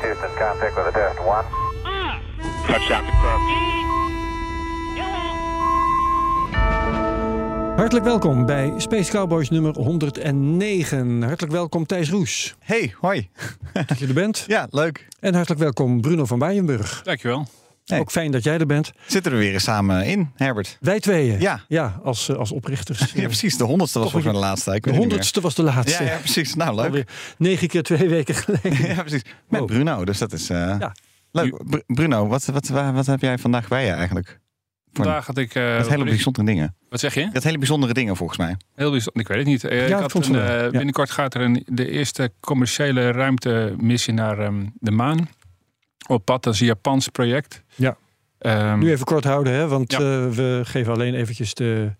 Houston, contact with a test one. Touchdown confirmed. Hartelijk welkom bij Space Cowboys nummer 109. Hartelijk welkom Thijs Roes, Hey, hoi. dat je er bent. Ja, leuk. En hartelijk welkom Bruno van Bijenburg. Dankjewel. Ook fijn dat jij er bent. Zitten we weer eens samen in, Herbert? Wij tweeën. Ja. Ja, als, eh, als oprichters. Ja, precies. De honderdste was volgens mij de laatste. Ik De honderdste was de laatste. Ja, ja, precies. Nou, leuk. Alweer negen keer twee weken geleden. Ja, precies. Met Wow. Bruno, dus dat is eh, Ja. leuk. Br- Bruno, wat, wat, wat, wat heb jij vandaag bij je eigenlijk? Vandaag had ik... eh, dat hele bijzondere dingen. wat zeg je? Dat hele bijzondere dingen volgens mij. Heel bijzonder. Ik weet het niet. Eh, Ja, ik had een, Ja. Binnenkort gaat er een, de eerste commerciële ruimtemissie naar ehm, de maan. Op pad, dat is een Japans project. Ja. Ehm, Nu even kort houden, hè, want Ja. eh, we geven alleen eventjes de,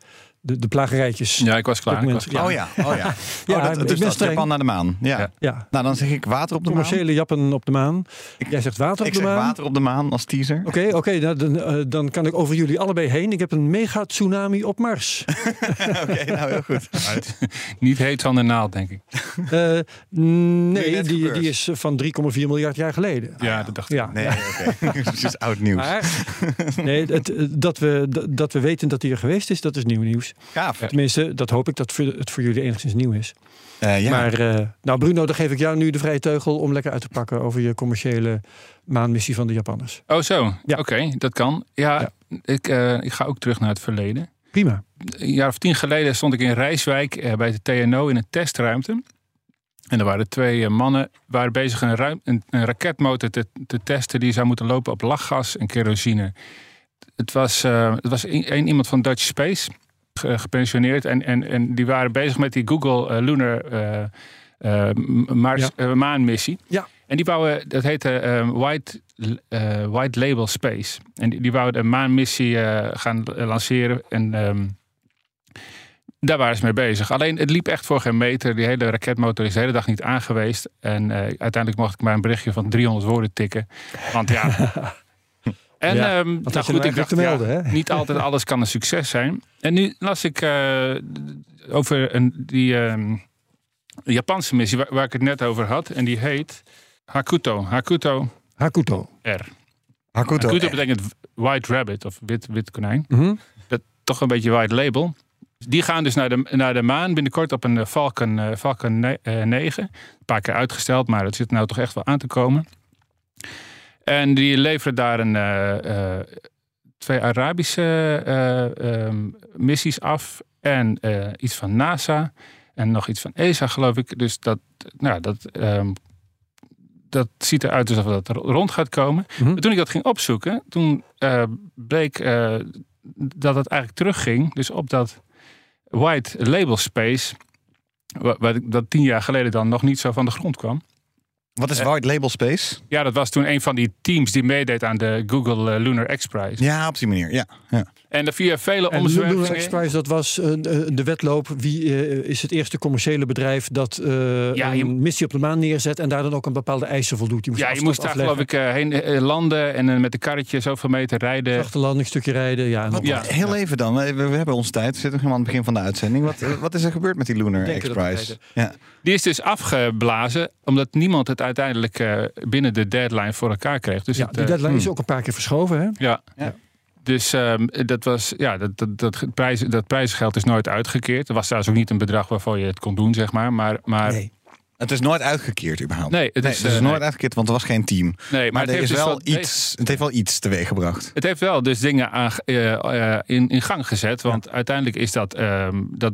de, de plagerijtjes. ja, ik was klaar. Ik was klaar. Oh ja, oh ja. Ja, oh, ik dat, dus dat. Japan naar de maan. Ja. Ja. Ja, Nou, dan zeg ik water op de maan. commerciële jappen op de maan. Jij zegt water op Ik de zeg maan. water op de maan als teaser. Oké, oké, nou, dan, eh, dan kan ik over jullie allebei heen. Ik heb een mega tsunami op Mars. Oké, nou heel goed. Niet heet van de naald, denk ik. Eh, nee, die, die is van 3,4 miljard jaar geleden. Ja, dat dacht ik. Ja, Nee, oké. Dat is oud nieuws. Maar nee, het, dat, we, dat- dat we weten dat hij er geweest is, dat is nieuw nieuws. Gaaf. Tenminste, dat hoop ik dat het voor jullie enigszins nieuw is. Eh, ja. Maar eh, nou Bruno, dan geef ik jou nu de vrije teugel om lekker uit te pakken over je commerciële maanmissie van de Japanners. Oh zo, Ja. oké, dat kan. Ja, Ja. Ik, eh, ik ga ook terug naar het verleden. Prima. Een jaar of tien geleden stond ik in Rijswijk bij de TNO in een testruimte. En er waren twee mannen waren bezig een, ruim, een, een raketmotor te, te testen die zou moeten lopen op lachgas en kerosine. Het was, eh, het was een, een iemand van Dutch Space, gepensioneerd. En, en, en die waren bezig met die Google eh, Lunar eh, eh, Mars, Ja. eh, maanmissie. Ja. En die bouwen, dat heette eh, White, eh, White Label Space. En die, die wouden een maanmissie eh, gaan lanceren. En ehm, daar waren ze mee bezig. Alleen het liep echt voor geen meter. Die hele raketmotor is de hele dag niet aangeweest. En eh, uiteindelijk mocht ik maar een berichtje van 300 woorden tikken. Want ja. En Ja, ehm, nou goed, nou ik eigenlijk dacht, te ja, melden, hè? niet altijd alles kan een succes zijn. En nu las ik eh, over een, die ehm, Japanse missie waar, waar ik het net over had. En die heet Hakuto. Hakuto Hakuto. R. Hakuto. Hakuto betekent white rabbit of wit, wit konijn. Mhm. Toch een beetje white label. Die gaan dus naar de, naar de maan binnenkort op een eh, Falcon, eh, Falcon ne- eh, 9. Een paar keer uitgesteld, maar het zit nou toch echt wel aan te komen. En die leveren daar een, eh, eh, twee Arabische eh, ehm, missies af. En iets van NASA. En nog iets van ESA, geloof ik. Dus dat, nou, dat, ehm, dat ziet eruit alsof dat er rond gaat komen. Mhm. Maar toen ik dat ging opzoeken, toen bleek dat het eigenlijk terugging. Dus op dat white label space. wa- Wat dat tien jaar geleden dan nog niet zo van de grond kwam. Wat is White Label Space? Ja, dat was toen een van die teams die meedeed aan de Google eh, Lunar X Prize. Ja, op die manier. Ja. ja. En er via vele omzwervingen... Dat was de wedloop. Wie eh, is het eerste commerciële bedrijf dat eh, Ja, je- een missie op de maan neerzet en daar dan ook een bepaalde eisen voldoet? Je moest Ja, je moest daar afleggen, geloof ik eh, heen landen en met de karretje zoveel meter rijden. Achterlanding, stukje rijden. Ja, Wat. Heel even dan. We, we hebben onze tijd. We zitten nog helemaal aan het begin van de uitzending. Wat, wat is er gebeurd met die Lunar X-Prize? Ja. Die is dus afgeblazen omdat niemand het uiteindelijk eh, binnen de deadline voor elkaar kreeg. Dus ja, het, die deadline is ook een paar keer verschoven. Hè? Ja. Ja. Dus ehm, dat was, ja, dat, dat, dat, prijs, dat prijsgeld is nooit uitgekeerd. Er was trouwens ook niet een bedrag waarvoor je het kon doen, zeg maar. Maar, maar nee. Het is nooit uitgekeerd überhaupt. het Nee, is, het is eh, nooit nee. uitgekeerd, want er was geen team. Nee, Maar, het er heeft is dus wel iets, het heeft wel iets teweeg gebracht. Het heeft wel dus dingen aan, eh, eh, in, in gang gezet. Want uiteindelijk is dat, ehm, dat,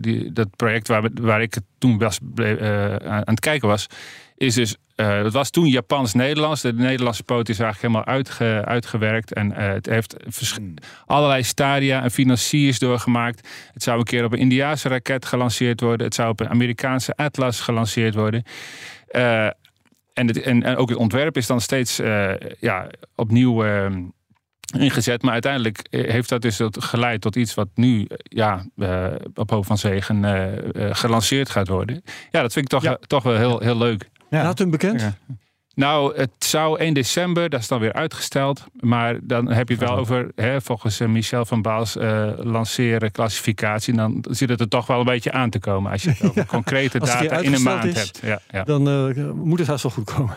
die, dat project waar, waar ik het toen was, aan het kijken was, is dus. eh dat was toen Japans-Nederlands. De Nederlandse poot is eigenlijk helemaal uitge, uitgewerkt. En eh, het heeft vers- allerlei stadia en financiers doorgemaakt. Het zou een keer op een Indiaanse raket gelanceerd worden. Het zou op een Amerikaanse Atlas gelanceerd worden. Eh, en, het, en, en ook het ontwerp is dan steeds ja, opnieuw eh, ingezet. Maar uiteindelijk heeft dat dus geleid tot iets wat nu ja, op hoop van zegen gelanceerd gaat worden. Ja, dat vind ik toch, Ja. toch wel heel, heel leuk. Ja. Datum bekend? Ja. Nou, het zou 1 december, dat is dan weer uitgesteld. Maar dan heb je het wel over, hè, volgens eh, Michel van Baals, eh, lanceren klassificatie. Dan zit het er toch wel een beetje aan te komen. Als je het over concrete data in een maand is, hebt. Ja, ja. Dan eh, moet het haast wel goed komen.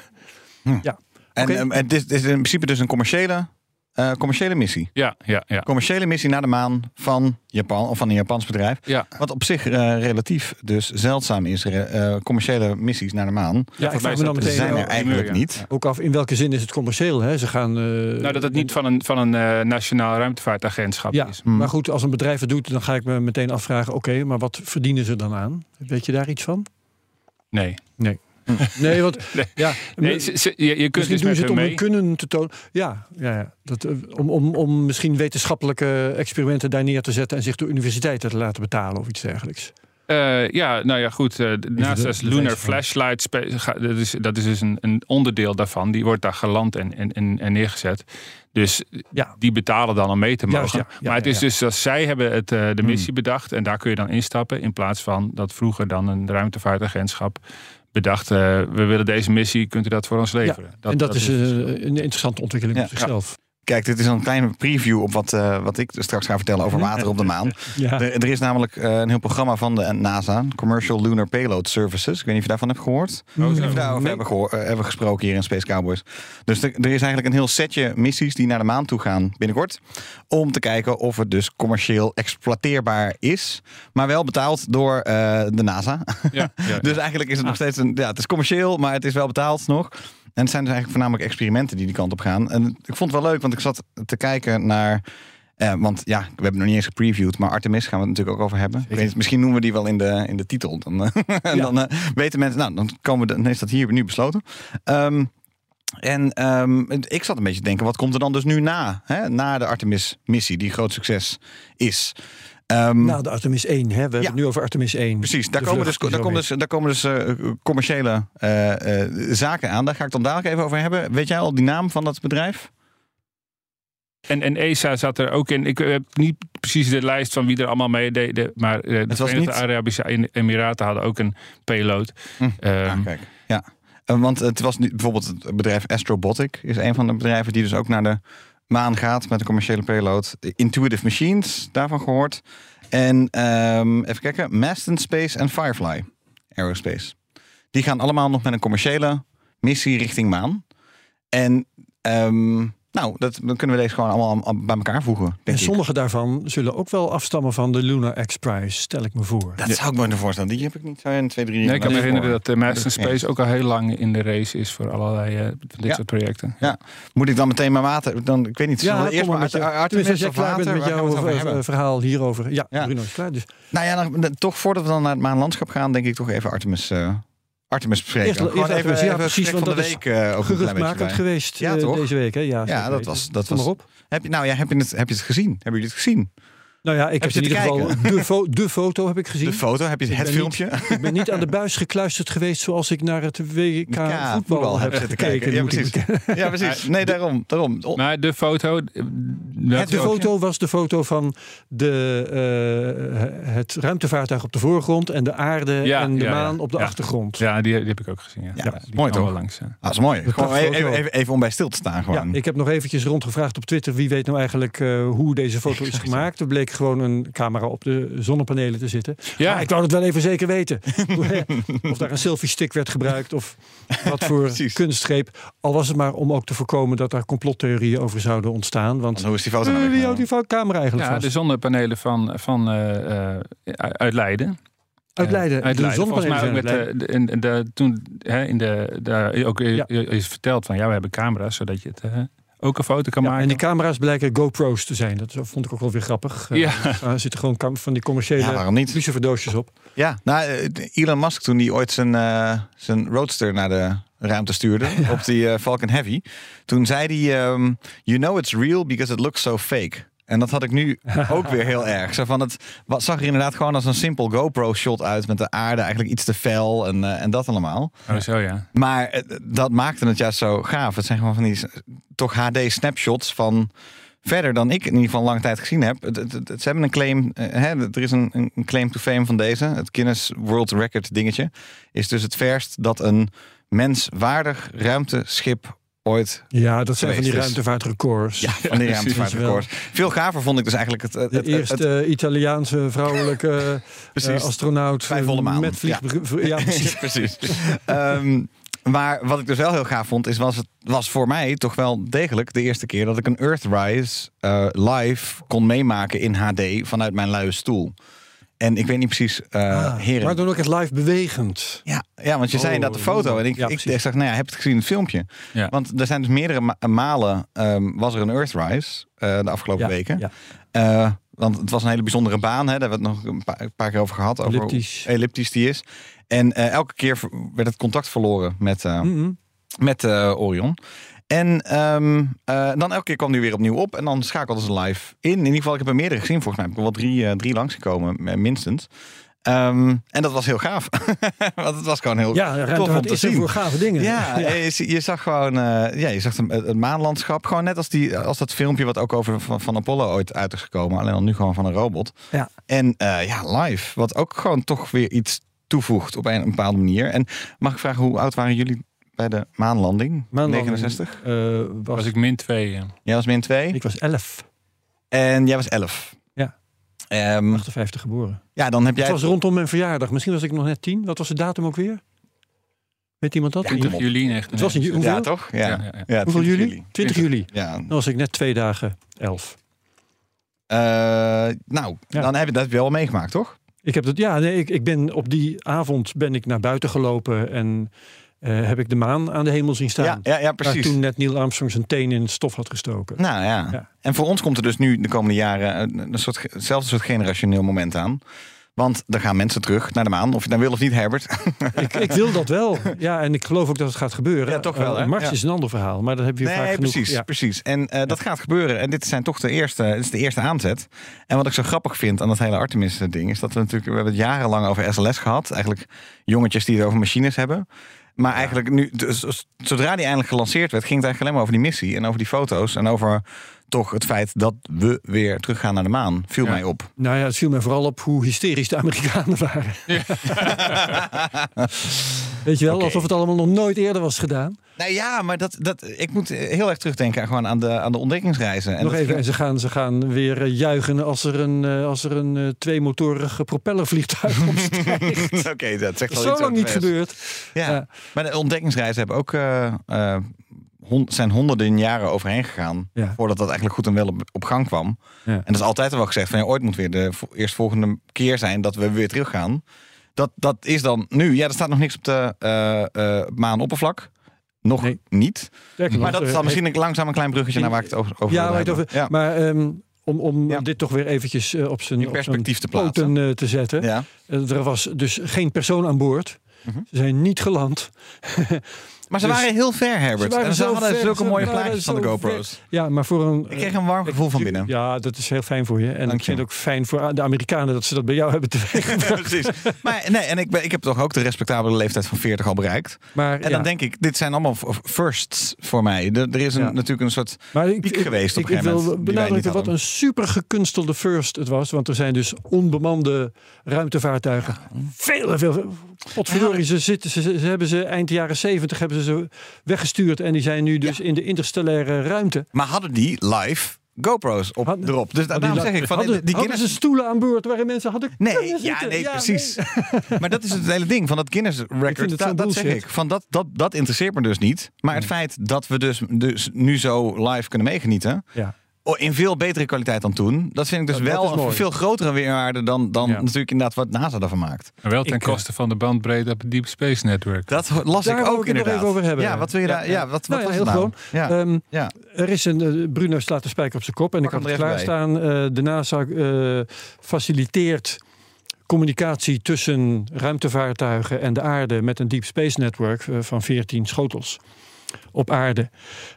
Ja. En is, het is in principe dus een commerciële, eh, commerciële missie. ja, ja, ja. Commerciële missie naar de maan van Japan of van een Japans bedrijf. ja. Wat op zich eh, relatief dus zeldzaam is. eh, commerciële missies naar de maan. Ja, ik volgens mij vraag me dan meteen zijn er ook- eigenlijk ja. niet. ook af in welke zin is het commercieel. Hè? Ze gaan. eh, Nou, dat het niet van een, van een eh, nationaal ruimtevaartagentschap Ja, is. Hmm. maar goed, als een bedrijf het doet, dan ga ik me meteen afvragen: oké, maar wat verdienen ze dan aan? Weet je daar iets van? Nee. Nee, want Nee. ja, nee ze- ze- je, je kunt misschien dus doen ze het om mee. hun kunnen te tonen. Ja, ja, ja dat, eh, om, om, om misschien wetenschappelijke experimenten daar neer te zetten en zich door universiteiten te laten betalen of iets dergelijks. Eh, ja, nou ja, goed. eh, de- naast de Lunar. Flashlight, dat is, dat is dus een, een onderdeel daarvan. Die wordt daar geland en, en, en, neergezet. Dus Ja. die betalen dan om mee te mogen. Juist, ja. Ja, maar het is ja. dus dat zij hebben het, eh, de missie bedacht. En daar kun je dan instappen. In plaats van dat vroeger dan een ruimtevaartagentschap bedacht. eh, we willen deze missie, kunt u dat voor ons leveren? en dat, is het eh, een interessante ontwikkeling Ja. op zichzelf. Kijk, dit is een kleine preview op wat, eh, wat ik straks ga vertellen over water op de maan. Ja. Er, er is namelijk eh, een heel programma van de NASA, Commercial Lunar Payload Services. Ik weet niet of je daarvan hebt gehoord. Oh. Of we daarover Nee. hebben, gehoor- eh, hebben gesproken hier in Space Cowboys. Dus er, er is eigenlijk een heel setje missies die naar de maan toe gaan binnenkort. Om te kijken of het dus commercieel exploiteerbaar is. Maar wel betaald door de NASA. Ja, ja, Dus eigenlijk is het nog steeds een. Ja, het is commercieel, maar het is wel betaald nog. En het zijn dus eigenlijk voornamelijk experimenten die die kant op gaan. En ik vond het wel leuk, want ik zat te kijken naar. eh, want ja, we hebben nog niet eens gepreviewd, maar Artemis gaan we het natuurlijk ook over hebben. Ik weet, misschien noemen we die wel in de, in de titel. Dan, eh, en Ja. dan eh, weten mensen, nou, dan, komen we, dan is dat hier nu besloten. Ehm, en ehm, ik zat een beetje te denken, wat komt er dan dus nu na? Hè? Na de Artemis-missie, die groot succes is. Ehm, Nou, de Artemis 1, hè? we hebben het nu over Artemis 1. Precies, daar komen, dus, die daar komen dus, daar komen dus eh, commerciële eh, eh, zaken aan. Daar ga ik dan dadelijk even over hebben. Weet jij al die naam van dat bedrijf? En, en ESA zat er ook in. Ik heb niet precies de lijst van wie er allemaal mee deden. Maar eh, de was Verenigde niet- Arabische Emiraten hadden ook een payload. Hm. Ehm, Ah, kijk. Ja. Eh, want het was nu bijvoorbeeld het bedrijf Astrobotic is een van de bedrijven die dus ook naar de maan gaat met een commerciële payload. Intuitive Machines, daarvan gehoord. En ehm, even kijken, Maston Space en Firefly Aerospace. Die gaan allemaal nog met een commerciële missie richting maan. En ehm, nou, dat, dan kunnen we deze gewoon allemaal bij elkaar voegen. En Denk ik. sommige daarvan zullen ook wel afstammen van de Lunar X Prize, stel ik me voor. Dat zou ik me ervoor voorstellen. Die heb ik niet zo 1, 2, 3. nee, ik kan me herinneren dat de Master Ja. Space ook al heel lang in de race is voor allerlei eh, dit Ja. soort projecten. Ja. Moet ik dan meteen maar water? Dan, ik weet niet. we eerst maar met je, Artemis als of klaar bent met jouw eh, verhaal hierover. Ja, Ja. Bruno is klaar. Dus Nou ja, dan, toch voordat we dan naar het maanlandschap gaan, denk ik toch even Artemis, eh, Artemis bespreken. Eerst- Gewoon even, Artemis, ja, even precies, van de week eh, ook een geruchtmakend bij. geweest Ja, eh, toch? deze week. Hè? Ja, zeker dat was- dat was- op. Heb je, nou ja, heb je, het, heb je het gezien? Hebben jullie het gezien? Nou ja, ik Heb heb in ieder zitten geval de, fo- de foto heb ik gezien. De foto, heb je het filmpje? Ik ben niet aan de buis gekluisterd geweest zoals ik naar het WK Ja, voetbal, heb zitten gekeken. Ja, precies. Ja, precies. Nee, daarom. daarom. Oh, Maar de foto. eh, welke De foto? was de foto van de, eh, het ruimtevaartuig op de voorgrond en de aarde Ja, en de ja, maan op de Ja. achtergrond. Ja, die, die heb ik ook gezien. Ja, Ja, Ja, dat is die mooi, toch? Langs. Ah, dat is mooi. Dat Gewoon even, even, even om bij stil te staan. Ja, Gewoon. ik heb nog eventjes rondgevraagd op Twitter wie weet nou eigenlijk eh, hoe deze foto is gemaakt. Er bleek gewoon een camera op de zonnepanelen te zitten. Ja. Maar ik wou het wel even zeker weten. of daar een selfie stick werd gebruikt of wat voor kunstgreep. Al was het maar om ook te voorkomen dat daar complottheorieën over zouden ontstaan. Want Want hoe is die foto nou eh, weer wie houdt genomen? die camera eigenlijk Ja, vast? de zonnepanelen van, van eh, eh, uit Leiden. uit Leiden. Eh, uit de Leiden. Volgens mij ook met Leiden. de, de, de, toen hè, in de, de, ook eh, Ja. is verteld van ja, we hebben camera's zodat je het eh, ook een foto kan Ja, maken. en die camera's blijken GoPro's te zijn. Dat vond ik ook wel weer grappig. Eh, Ja. Er zitten gewoon van die commerciële Ja, waarom niet? luciferdoosjes op. Ja, nou, eh, Elon Musk toen hij ooit zijn, eh, zijn roadster naar de ruimte stuurde op die Falcon Heavy, toen zei hij: ehm, "You know it's real because it looks so fake." En dat had ik nu ook weer heel erg. Zo van het wat zag er inderdaad gewoon als een simpel GoPro-shot uit met de aarde eigenlijk iets te fel en, eh, en dat allemaal. Oh, zo ja. Maar eh, dat maakte het juist zo gaaf. Het zijn gewoon van die toch HD-snapshots van verder dan ik in ieder geval lange tijd gezien heb. Het, het- het- ze hebben een claim, eh, hè, er is een, een claim to fame van deze. Het Guinness World Record dingetje is dus het verst dat een menswaardig ruimteschip ooit Ja, dat zijn van die ruimtevaartrecords. Ja, van die ruimtevaartrecords. Veel gaver vond ik dus eigenlijk het... het, De het- het- eerste Italiaanse vrouwelijke eh, astronaut Bij volle maan. met vlieg... Ja, precies. precies. Ehm, maar wat ik dus wel heel gaaf vond, is was het was voor mij toch wel degelijk de eerste keer dat ik een Earthrise eh, live kon meemaken in HD vanuit mijn luie stoel. En ik weet niet precies, eh Ah, heren. maar dan ook het live bewegend. Ja, ja, want je zei Oh, inderdaad de foto. En ik, ja, ik zeg, nou ja, heb je het gezien in het filmpje? Ja. Want er zijn dus meerdere ma- malen ehm, was er een Earthrise eh de afgelopen Ja, weken. ja. Eh, want het was een hele bijzondere baan. Hè? Daar hebben we het nog een paar, een paar keer over gehad. Over Elliptisch. hoe elliptisch die is. En eh, elke keer werd het contact verloren met, eh, Mhm. met eh, Orion. En ehm, eh, dan elke keer kwam die weer opnieuw op. En dan schakelden ze live in. In ieder geval, ik heb er meerdere gezien. Volgens mij heb ik er wel drie, eh, drie langsgekomen, eh, minstens. Ehm, en dat was heel gaaf. Want het was gewoon heel Ja, tof om te zien. voor gave dingen. Ja, Je, zie- je zag gewoon eh, ja, je zag het, het maanlandschap. Gewoon net als, die, als dat filmpje wat ook over van, van Apollo ooit uit is gekomen. Alleen dan nu gewoon van een robot. Ja. En eh, ja, live. Wat ook gewoon toch weer iets toevoegt op een, een bepaalde manier. En mag ik vragen, hoe oud waren jullie bij de maanlanding? Maanlanding, 69? eh, was, Was ik min 2. Jij was min 2 ik was 11, en jij was 11. Ja. Ehm, 58 geboren. ja, dan heb jij... Het was rondom mijn verjaardag. Misschien was ik nog net 10. Wat was de datum ook weer? Weet iemand dat? Ja, 20 kom op. juli Het was in ju- 1999. hoeveel? ja, toch? Ja. Ja, ja, ja. Ja, Hoeveel 20 juli? 20 juli. Ja. Dan was ik net twee dagen 11. Eh, nou, Ja. dan heb je dat wel meegemaakt, toch? Ik heb dat, ja, nee, ik, ik ben op die avond ben ik naar buiten gelopen en eh, heb ik de maan aan de hemel zien staan. Ja, ja, ja, Waar precies. toen net Neil Armstrong zijn teen in het stof had gestoken. Nou ja. Ja. En voor ons komt er dus nu de komende jaren een, een soort, hetzelfde soort generationeel moment aan. Want er gaan mensen terug naar de maan. Of je nou wil of niet, Herbert. ik, ik wil dat wel. Ja, en ik geloof ook dat het gaat gebeuren. Ja, toch wel, hè? Mars Ja. is een ander verhaal, maar dat heb je vaak Nee, genoeg. precies, Ja. precies. En eh, dat gaat gebeuren. En dit zijn toch de eerste, dit is de eerste aanzet. En wat ik zo grappig vind aan dat hele Artemis-ding... is dat we natuurlijk... We hebben het jarenlang over SLS gehad. Eigenlijk jongetjes die het over machines hebben. Maar eigenlijk nu... dus Zodra die eindelijk gelanceerd werd... ging het eigenlijk alleen maar over die missie. En over die foto's. En over toch het feit dat we weer teruggaan naar de maan. Viel Ja. mij op. Nou ja, het viel mij vooral op hoe hysterisch de Amerikanen waren. Weet je wel, alsof het allemaal nog nooit eerder was gedaan. Nou ja, maar dat, dat, ik moet heel erg terugdenken aan, gewoon aan, de, aan de ontdekkingsreizen. En nog even, en ze gaan, ze gaan weer eh, juichen als er een, eh, als er een eh, tweemotorig propellervliegtuig opstijgt. Oké, dat zegt wel iets zo lang niet gebeurd. Ja. Ja. Maar de ontdekkingsreizen hebben ook eh, eh, hon- zijn honderden jaren overheen gegaan. Ja. Voordat dat eigenlijk goed en wel op, op gang kwam. Ja. En dat is altijd wel gezegd van ja, ooit moet weer de vo- eerstvolgende keer zijn dat we weer terug gaan. Dat, dat is dan nu. Ja, er staat nog niks op de eh, eh, maanoppervlak. Nog Nee. niet. Sterker Maar nog, dat is eh, dan misschien een langzaam een klein bruggetje naar waar ik het over, over Ja, het maar ehm, om, om Ja. dit toch weer eventjes op zijn, perspectief te plaatsen. te zetten. Ja. Er was dus geen persoon aan boord. Mhm. Ze zijn niet geland. Maar ze Dus- waren heel ver, Herbert. waren en ze hadden ver, zulke ze mooie plaatjes van de GoPro's. Ja, maar voor een... Ik kreeg een warm gevoel van binnen. Ja, dat is heel fijn voor je. En Dank ik je. vind het ook fijn voor de Amerikanen dat ze dat bij jou hebben teweeggebracht. Precies. Maar nee, en ik, ben, ik heb toch ook de respectabele leeftijd van 40 al bereikt. Maar, En ja, dan denk ik, dit zijn allemaal firsts voor mij. Er, er is een, Ja. natuurlijk een soort. maar ik, piek ik- geweest op ik, een ik gegeven wil moment, wij niet benadrukken wat een super gekunstelde first het was. Want er zijn dus onbemande ruimtevaartuigen. Veel en veel. Potverdorie, ze, zitten, ze, ze hebben ze eind jaren 70 hebben ze ze weggestuurd. En die zijn nu dus in de interstellaire ruimte. Maar hadden die live GoPro's op, Hadden- erop? Dus da- Hadden daarom die- zeg ik van hadden, die hadden Guinness. ze stoelen aan boord waarin mensen hadden Nee, ja, zitten? nee, Ja, precies. maar dat is het hele ding van dat Guinness record. vind het da- zo dat zeg ik. Van dat, dat, dat interesseert me dus niet. Maar het feit dat we dus, dus nu zo live kunnen meegenieten. Ja. Oh, In veel betere kwaliteit dan toen. Dat vind ik dus Dat- dat wel is een veel grotere weerwaarde dan, dan Ja. natuurlijk inderdaad wat NASA ervan maakt. Maar wel ten Ik, eh, koste van de bandbreedte op het Deep Space Network. Dat las Daar ik ook ik het nog even over hebben. Ja, wat wil je daar? ja. Ja, wat, wat Nou ja, was heel nou? gewoon. Ja. Ehm, ja. Er is een, eh, Bruno slaat de spijker op zijn kop en ik had het er klaarstaan. Eh de NASA eh, faciliteert communicatie tussen ruimtevaartuigen en de aarde met een Deep Space Network van 14 schotels op aarde.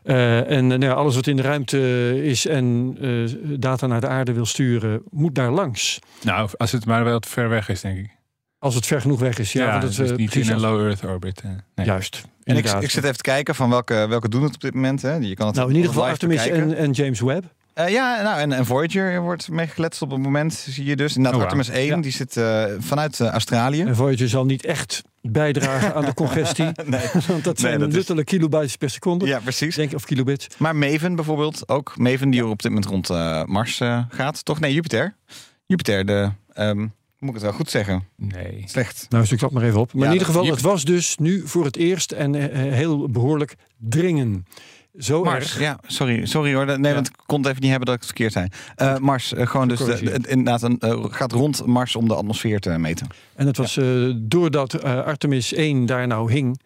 Eh, en nou ja, alles wat in de ruimte is en eh, data naar de aarde wil sturen, moet daar langs. Nou, als het maar wel ver weg is, denk ik. Als het ver genoeg weg is. Ja, Ja, want het, dus eh, niet in een low Earth orbit. nee. Juist. En ik, ik zit even te kijken van welke, welke doen het op dit moment. Hè? Je kan het nou, in ieder geval Artemis en, en James Webb. Eh, ja, nou, en, en Voyager wordt meegekletst op het moment, zie je dus. Inderdaad, Oh, wauw. Artemis 1, Ja. die zit eh, vanuit Australië. En Voyager zal niet echt bijdragen aan de congestie. Nee. Want dat zijn dat is- luttele kilobytes per seconde. Ja, precies. Denk, of kilobits. Maar Maven bijvoorbeeld, ook Maven die op dit moment rond eh, Mars eh, gaat. Toch? Nee, Jupiter. Jupiter, de, ehm, moet ik het wel goed zeggen? Nee. Slecht. Nou, zoek dat maar even op. Maar Ja, in ieder geval, dat- het was dus nu voor het eerst en eh, heel behoorlijk dringen. Zo Mars, erg. ja, sorry, sorry hoor. Nee, Ja. want ik kon het even niet hebben dat ik het verkeerd zei. Eh, Mars, eh, gewoon dus de, de- inderdaad een, eh, gaat rond Mars om de atmosfeer te meten. En het was eh, doordat eh, Artemis 1 daar nou hing.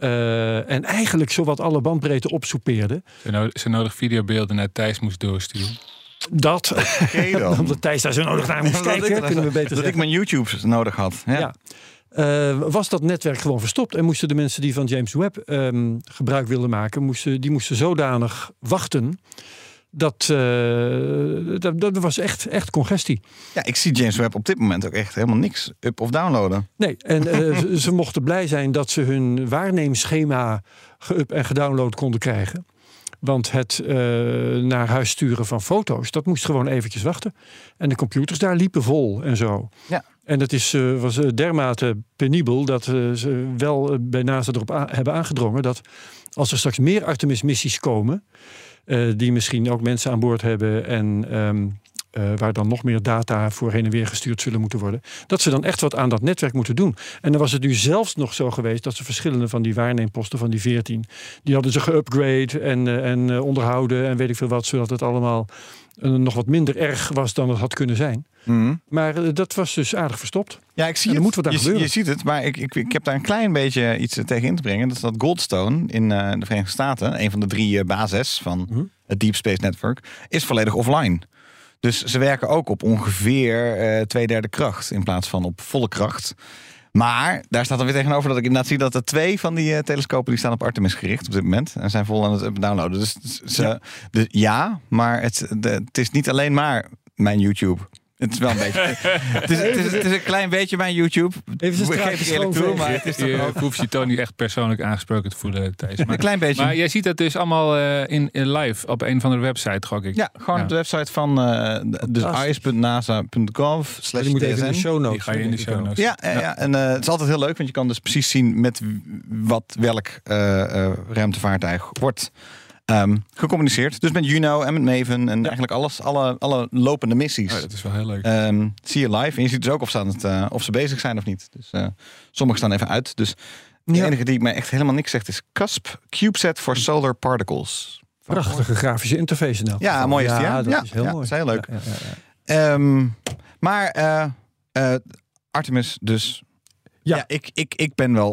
eh, en eigenlijk zowat alle bandbreedte opsoepeerde. Ze nodig, ze nodig videobeelden naar Thijs moest doorsturen. Dat, Oké dan. omdat Thijs daar zo nodig naar moest Dat ik- kijken, kunnen we beter dat ik mijn YouTubes nodig had. Ja. Ja. Eh, was dat netwerk gewoon verstopt en moesten de mensen die van James Webb ehm, gebruik wilden maken, moesten, die moesten zodanig wachten. Dat, eh, dat, dat was echt, echt congestie. Ja, ik zie James Webb op dit moment ook echt helemaal niks up of downloaden. Nee, en eh, ze, ze mochten blij zijn dat ze hun waarneemschema geüp en gedownload konden krijgen. Want het naar huis sturen van foto's, dat moest gewoon eventjes wachten. En de computers daar liepen vol en zo. Ja. En dat is, eh, was eh, dermate penibel dat eh, ze wel bij NASA erop hebben aangedrongen dat als er straks meer Artemis-missies komen, die misschien ook mensen aan boord hebben en ehm, eh, waar dan nog meer data voor heen en weer gestuurd zullen moeten worden, dat ze dan echt wat aan dat netwerk moeten doen. En dan was het nu zelfs nog zo geweest dat ze verschillende van die waarneemposten van die 14, die hadden ze geupgrade en, eh, en eh, onderhouden en weet ik veel wat, zodat het allemaal nog wat minder erg was dan het had kunnen zijn. Mhm. Maar dat was dus aardig verstopt. Ja, ik zie het. moet wat aan je, gebeuren. je ziet het, maar ik, ik, ik heb daar een klein beetje iets tegen in te brengen. Dat is dat Goldstone in de Verenigde Staten, een van de drie bases van Mhm. het Deep Space Network, is volledig offline. Dus ze werken ook op ongeveer eh twee derde kracht in plaats van op volle kracht. Maar daar staat dan weer tegenover dat ik inderdaad zie dat er twee van die eh, telescopen die staan op Artemis gericht op dit moment en zijn vol aan het downloaden. Dus ze, Ja. maar het, de, het is niet alleen maar mijn YouTube. Het is wel een beetje. het, is, het, is, het is een klein beetje mijn YouTube. Even Geef ik eerlijk toe, maar het is toch Je ook hoeft je toon niet echt persoonlijk aangesproken te voelen, Thijs. een Maar, klein beetje. maar jij ziet dat dus allemaal eh, in, in live op een van de website, gok ik. ja, gewoon Ja. op de website van uh, dus is.nasa.gov slash Die moet even in de show notes. Die ga je in de show notes. Ja, ja, ja. en eh, het is altijd heel leuk, want je kan dus precies zien met wat welk eh, eh, ruimtevaartuig wordt ehm, gecommuniceerd. Dus met Juno en met Maven en eigenlijk alles, alle, alle lopende missies. Oh, dat is wel heel leuk. Ehm, zie je live. En je ziet dus ook of ze, aan het, eh, of ze bezig zijn of niet. Dus eh sommige staan even uit. Dus de Ja. enige die mij echt helemaal niks zegt is CUSP CubeSat for Solar Particles. Prachtige grafische interface in elk Ja, mooi is die, hè? dat Ja, is heel ja, mooi. dat is heel leuk. Ja, ja, ja, ja. Ehm, maar eh, eh, Artemis dus. Ja. Ja, ik, ik, ik ben wel,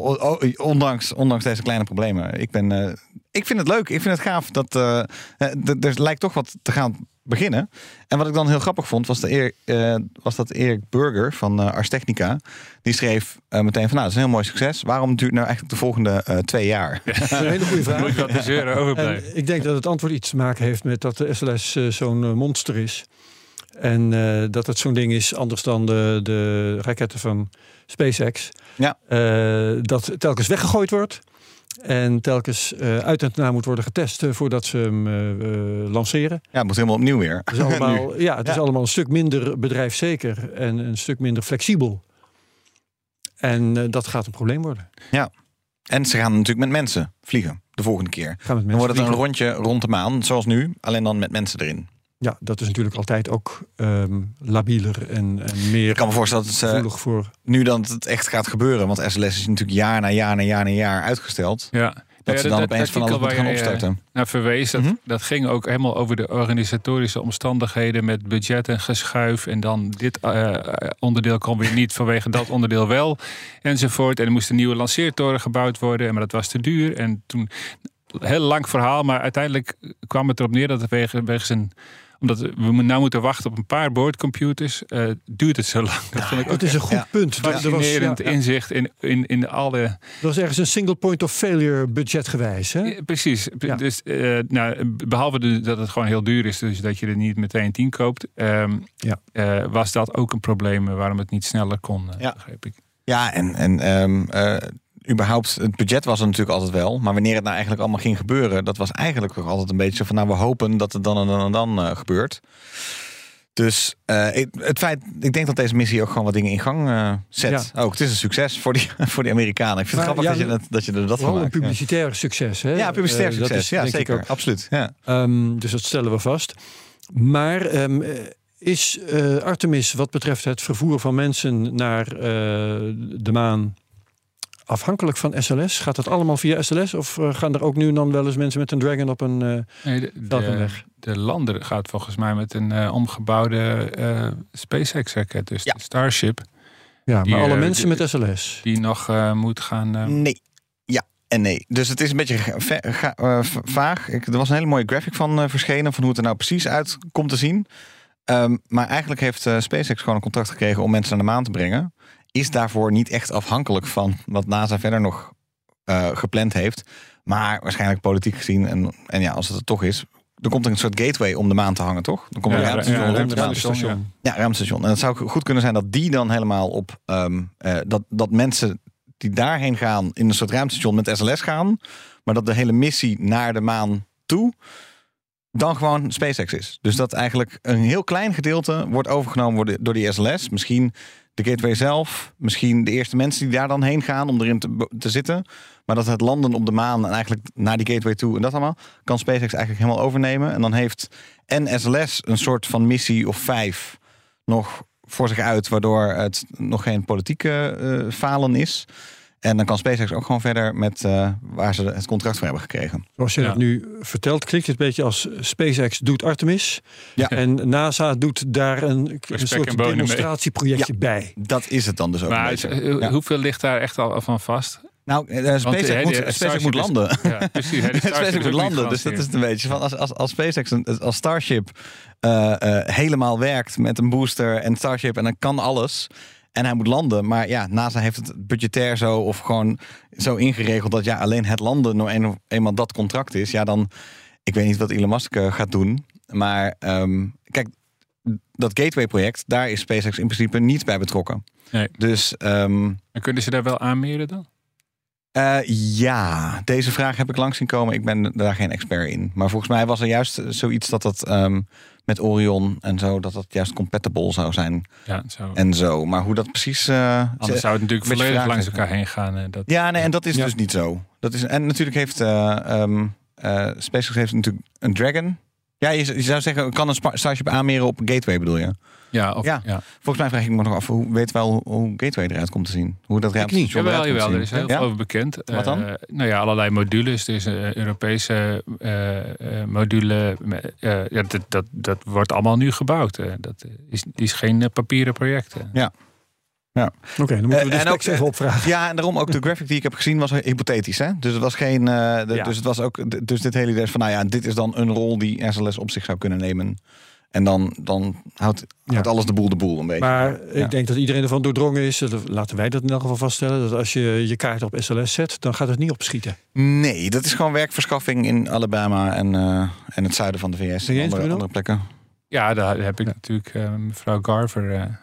ondanks, ondanks deze kleine problemen, ik, ben, eh, ik vind het leuk. Ik vind het gaaf dat eh, eh, er lijkt toch wat te gaan beginnen. En wat ik dan heel grappig vond, was, de eer, eh, was dat Erik Burger van eh Ars Technica. Die schreef eh, meteen van, nou, dat is een heel mooi succes. Waarom duurt nou eigenlijk de volgende eh, twee jaar? Dat is een hele goede vraag. Moet. En ik denk dat het antwoord iets te maken heeft met dat de SLS zo'n monster is. En eh, dat het zo'n ding is, anders dan de, de raketten van SpaceX. Ja. Eh, dat telkens weggegooid wordt. En telkens eh, uit en na moet worden getest eh, voordat ze hem eh, lanceren. Ja, het moet helemaal opnieuw weer. Het is allemaal, ja, het is Ja. allemaal een stuk minder bedrijfszeker en een stuk minder flexibel. En dat gaat een probleem worden. En ze gaan natuurlijk met mensen vliegen de volgende keer. Gaan Dan wordt het een rondje rond de maan, zoals nu, alleen dan met mensen erin. Ja, dat is natuurlijk altijd ook ehm, labieler en, en meer Ik kan me voorstellen dat ze gevoelig voor. nu dan het echt gaat gebeuren. Want SLS is natuurlijk jaar na jaar na jaar na jaar uitgesteld. Ja. Dat Ja, ze dan opeens van alles gaan waar je, eh, opstarten. naar verwees, dat, Mhm. dat ging ook helemaal over de organisatorische omstandigheden met budget en geschuif. En dan dit eh, onderdeel kon weer niet vanwege dat onderdeel wel. Enzovoort. En er moest een nieuwe lanceertoren gebouwd worden. Maar dat was te duur. En toen, heel lang verhaal, maar uiteindelijk kwam het erop neer dat het wegen, wegens een omdat we nou moeten wachten op een paar boordcomputers, eh, duurt het zo lang. Dat vond ik ook Het is een goed ja, punt. Er was, fascinerend ja, ja, inzicht in, in, in alle er was ergens een single point of failure budgetgewijs. Hè? Ja, precies. Ja. Dus, eh, nou, behalve de- dat het gewoon heel duur is, dus dat je er niet meteen tien koopt, ehm, Ja. eh, was dat ook een probleem waarom het niet sneller kon, eh, Ja. begreep ik. Ja, en, en ehm, eh, überhaupt, het budget was er natuurlijk altijd wel. Maar wanneer het nou eigenlijk allemaal ging gebeuren, dat was eigenlijk toch altijd een beetje van, nou, we hopen dat het dan en dan en dan eh, gebeurt. Dus eh, het feit, ik denk dat deze missie ook gewoon wat dingen in gang eh, zet. Ook het is een succes voor die, voor die Amerikanen. Ik vind het grappig ja, dat, je dat, dat je er dat van een maakt. Ja. publicitair succes. Hè? Ja, publicitair Eh, dat succes. is ja, zeker. ook. Absoluut. Ja. Ehm, dus dat stellen we vast. Maar ehm, eh, is Artemis wat betreft het vervoer van mensen naar de maan afhankelijk van SLS? Gaat dat allemaal via SLS? Of eh, gaan er ook nu en dan wel eens mensen met een Dragon op een... eh, Nee, de, weg. de lander gaat volgens mij met een eh, omgebouwde eh, SpaceX-raket. Dus Ja. de Starship. ja, Die, maar alle mensen die- met SLS. Die nog eh, moet gaan... eh, Nee. Ja en nee. Dus het is een beetje vaag. Ik, er was een hele mooie graphic van eh, verschenen. Van hoe het er nou precies uit komt te zien. Ehm, maar eigenlijk heeft eh, SpaceX gewoon een contract gekregen om mensen naar de maan te brengen. Is daarvoor niet echt afhankelijk van wat NASA verder nog eh, gepland heeft. Maar waarschijnlijk politiek gezien. En, en ja, als het er toch is. Dan komt er een soort gateway om de maan te hangen, toch? Dan komt er Ja, een ruimtestation ja, maan. ruimtestation. Ja, ruimtestation. En het zou goed kunnen zijn dat die dan helemaal op ehm, eh, dat, dat mensen die daarheen gaan in een soort ruimtestation met SLS gaan, maar dat de hele missie naar de maan toe dan gewoon SpaceX is. Dus dat eigenlijk een heel klein gedeelte wordt overgenomen door die SLS. Misschien de gateway zelf, misschien de eerste mensen die daar dan heen gaan om erin te, te zitten. Maar dat het landen op de maan en eigenlijk naar die gateway toe en dat allemaal, kan SpaceX eigenlijk helemaal overnemen. En dan heeft en SLS een soort van missie of vijf nog voor zich uit, waardoor het nog geen politieke eh, falen is. En dan kan SpaceX ook gewoon verder met eh, waar ze het contract voor hebben gekregen. Zoals je Ja. dat nu vertelt, klinkt het een beetje als SpaceX doet Artemis. Ja. En NASA doet daar een, een soort demonstratieprojectje bij. Dat is het dan dus ook. maar het- eh, Ja. hoeveel ligt daar echt al van vast? Nou, eh, SpaceX, moet, SpaceX moet landen. Ja, precies. SpaceX moet landen. Dus dat is het een beetje van als, als, als SpaceX een- als Starship eh, eh, helemaal werkt met een booster en Starship en dan kan alles. En hij moet landen. Maar ja, NASA heeft het budgetair zo of gewoon zo ingeregeld dat ja, alleen het landen nou een, eenmaal dat contract is. Ja, dan, ik weet niet wat Elon Musk eh, gaat doen. Maar ehm, kijk, dat Gateway-project, daar is SpaceX in principe niet bij betrokken. Nee. Dus ehm, En kunnen ze daar wel aanmeren dan? eh, ja, deze vraag heb ik langs zien komen. Ik ben daar geen expert in. Maar volgens mij was er juist zoiets dat dat ehm, met Orion en zo, dat dat juist compatible zou zijn Ja, zo. en zo. Maar hoe dat precies. eh, Anders zou het natuurlijk volledig langs elkaar heen gaan. eh, Dat, ja, nee, en dat is Ja. dus niet zo. Dat is, en natuurlijk heeft eh ehm eh, SpaceX heeft natuurlijk een Dragon. Ja, je, je zou zeggen, kan een Starship aanmeren op een gateway bedoel je? ja, of, Ja. ja. Volgens mij vraag ik me nog af, hoe weet wel hoe, gateway eruit komt te zien? Hoe dat eruit komt jawel, te er is heel Ja? veel over bekend. Wat dan? Eh, nou ja, allerlei modules. Er is een Europese eh, eh, module. eh, ja, dat, dat, dat wordt allemaal nu gebouwd. eh. dat is, is geen eh, papieren project. Eh. Oké, dan moeten we Eh, de en specs ook, even opvragen. Ja, en daarom ook de graphic die ik heb gezien was hypothetisch. Hè? Dus het was geen. eh, de- Ja. Dus het was ook. Dus dit hele idee van, nou ja, dit is dan een rol die SLS op zich zou kunnen nemen. En dan, dan houdt, houdt Ja. alles de boel de boel een beetje. Maar Ja. ik denk dat iedereen ervan doordrongen is, laten wij dat in elk geval vaststellen, dat als je je kaart op SLS zet, dan gaat het niet opschieten. Nee, dat is gewoon werkverschaffing in Alabama en, eh, en het zuiden van de VS. je En andere, andere plekken. Ja, daar heb ik Ja. natuurlijk eh, mevrouw Garver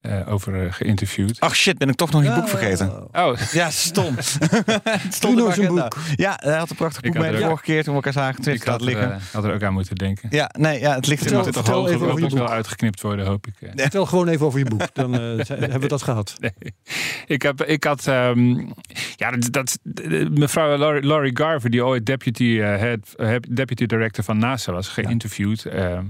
eh, eh, over eh, geïnterviewd. Ach shit, ben ik toch nog je boek vergeten. Oh, Ja, stom. het stond zijn mijn agenda. Ja, hij had een prachtig Ik boek had bij de er ook- vorige keer toen we elkaar zagen. Ik had het er, liggen. eh, had er ook aan moeten denken. Ja, nee, ja, het ligt er Moet nog. er toch vertel hoger even over op je nog wel boek. uitgeknipt worden, hoop ik. Vertel gewoon even over je boek, dan eh, zijn- hebben we dat gehad. Nee. Ik, heb, ik had. ehm, ja, dat, dat, mevrouw Laurie, Laurie Garver, die ooit deputy, eh, head, deputy director van NASA was, geïnterviewd. ehm,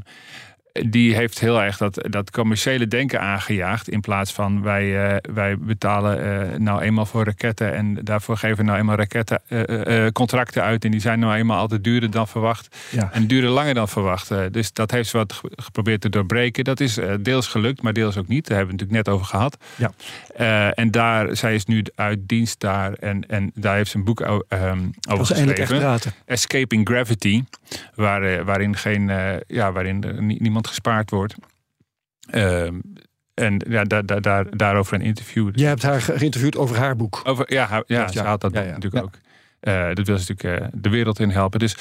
die heeft heel erg dat, dat commerciële denken aangejaagd. In plaats van wij, eh, wij betalen eh, nou eenmaal voor raketten. En daarvoor geven we nou eenmaal raketten, eh, contracten uit. En die zijn nou eenmaal altijd duurder dan verwacht. Ja. En duren langer dan verwacht. Dus dat heeft ze wat ge- geprobeerd te doorbreken. Dat is deels gelukt, maar deels ook niet. Daar hebben we het natuurlijk net over gehad. Ja. En daar, zij is nu uit dienst daar. En, en daar heeft ze een boek ehm, over echt geschreven. Escaping Gravity. Waar, waarin, geen, ja, waarin nie- niemand gespaard wordt. Ehm, en ja, daar, daar, daar, daarover een interview. Jij hebt haar ge- geïnterviewd over haar boek. Over, ja, haar- ja, Ja, ze had dat ja, ja. natuurlijk ook. Eh, dat wil ze natuurlijk eh, de wereld in helpen. Dus,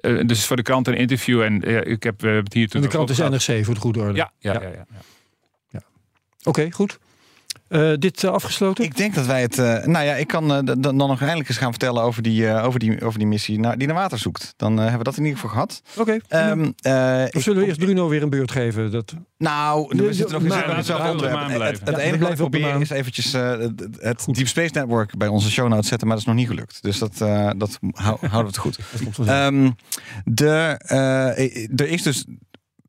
eh, dus voor de krant een interview. En ik heb, het hier toen En de krant is. NRC voor het goede orde. Ja, ja, Ja. ja. ja, ja. Oké, goed. Eh, dit eh, afgesloten? Ik denk dat wij het. eh, nou ja, ik kan eh, d- dan nog eindelijk eens gaan vertellen over die, over die, over die missie naar, die naar water zoekt. Dan hebben we dat in ieder geval gehad. Oké. Ehm, eh, of zullen we eerst Bruno weer een beurt geven? Dat... Nou, we zitten nog in hetzelfde maar- onderwerp. Het, Ja, we enige wat ik probeer is eventjes het, Deep Space Network bij onze show notes zetten, maar dat is nog niet gelukt. Dus dat, dat hou- houden we het goed. Ehm, de, er is dus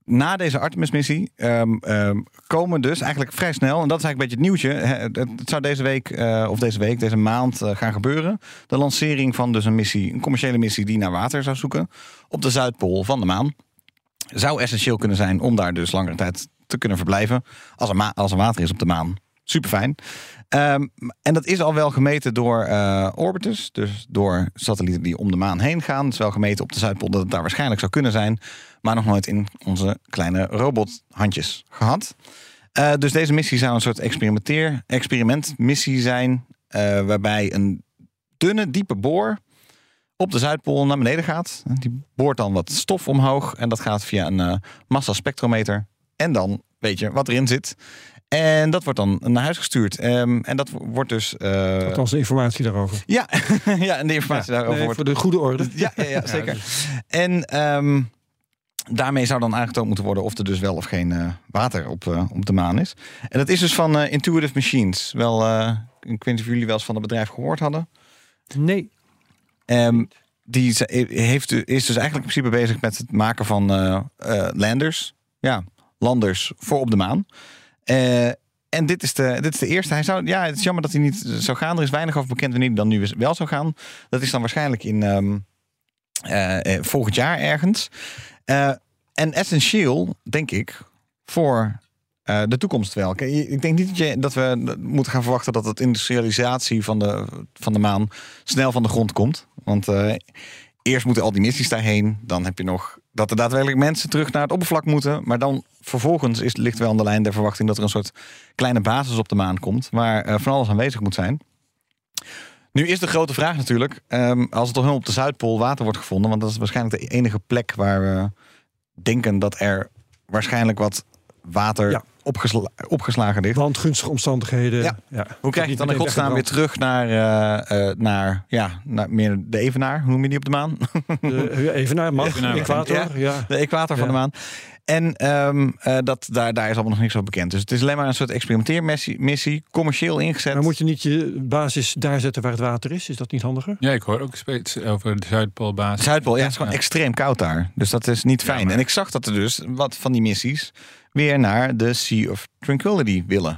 na deze Artemis-missie ehm, komen dus eigenlijk vrij snel, en dat is eigenlijk een beetje het nieuwtje. Het, zou deze week, eh, of deze week, deze maand eh, gaan gebeuren. De lancering van dus een missie, een commerciële missie die naar water zou zoeken op de Zuidpool van de maan. Zou essentieel kunnen zijn om daar dus langere tijd te kunnen verblijven. Als er, als er water is op de maan. Super fijn. Ehm, en dat is al wel gemeten door eh, orbiters, dus door satellieten die om de maan heen gaan. Het is wel gemeten op de Zuidpool dat het daar waarschijnlijk zou kunnen zijn, maar nog nooit in onze kleine robothandjes gehad. Eh, dus deze missie zou een soort experimenteer, experimentmissie zijn, eh, waarbij een dunne, diepe boor op de Zuidpool naar beneden gaat. Die boort dan wat stof omhoog en dat gaat via een massaspectrometer. En dan weet je wat erin zit. En dat wordt dan naar huis gestuurd. Ehm, en dat wordt dus. eh, Althans, de informatie daarover. ja, ja, en de informatie daarover Nee, wordt. voor de goede orde. Ja, ja, ja zeker. En ehm, daarmee zou dan aangetoond moeten worden of er dus wel of geen eh, water op, eh, op de maan is. En dat is dus van Intuitive Machines. Wel, ik weet niet of jullie wel eens van het bedrijf gehoord hadden. Nee. Ehm, die heeft, is dus eigenlijk in principe bezig met het maken van landers. Ja, landers voor op de maan. Eh, en dit is, de, dit is de eerste. Hij zou, ja, het is jammer dat hij niet zou gaan. Er is weinig over bekend wanneer hij dan nu wel zou gaan. Dat is dan waarschijnlijk in ehm, eh, eh, volgend jaar ergens. En essentieel, denk ik, voor de toekomst wel. Ik denk niet dat, je, dat we moeten gaan verwachten dat het industrialisatie van de, van de maan snel van de grond komt. Want eerst moeten al die missies daarheen. Dan heb je nog dat er daadwerkelijk mensen terug naar het oppervlak moeten. Maar dan vervolgens is, ligt wel aan de lijn der verwachting dat er een soort kleine basis op de maan komt. Waar eh, van alles aanwezig moet zijn. Nu is de grote vraag natuurlijk, ehm, als er toch helemaal op de Zuidpool water wordt gevonden, want dat is waarschijnlijk de enige plek waar we denken dat er waarschijnlijk wat water Ja. Opgesla- opgeslagen ligt. Want gunstige omstandigheden. Ja. Hoe krijg je dan in godsnaam weer terug naar, eh, eh, naar, ja, naar meer de evenaar? Hoe noem je die op de maan? De, even naar mag, Evenaar. equator. Ja. Ja. De equator van de maan. En ehm, eh, dat, daar, daar is allemaal nog niks over bekend. Dus het is alleen maar een soort experimenteermissie, missie, commercieel ingezet. Maar moet je niet je basis daar zetten waar het water is? Is dat niet handiger? Ja, ik hoor ook steeds over de Zuidpoolbasis. Zuidpool, ja, het is gewoon Ja. extreem koud daar. Dus dat is niet fijn. maar- En ik zag dat er dus wat van die missies weer naar de Sea of Tranquility willen.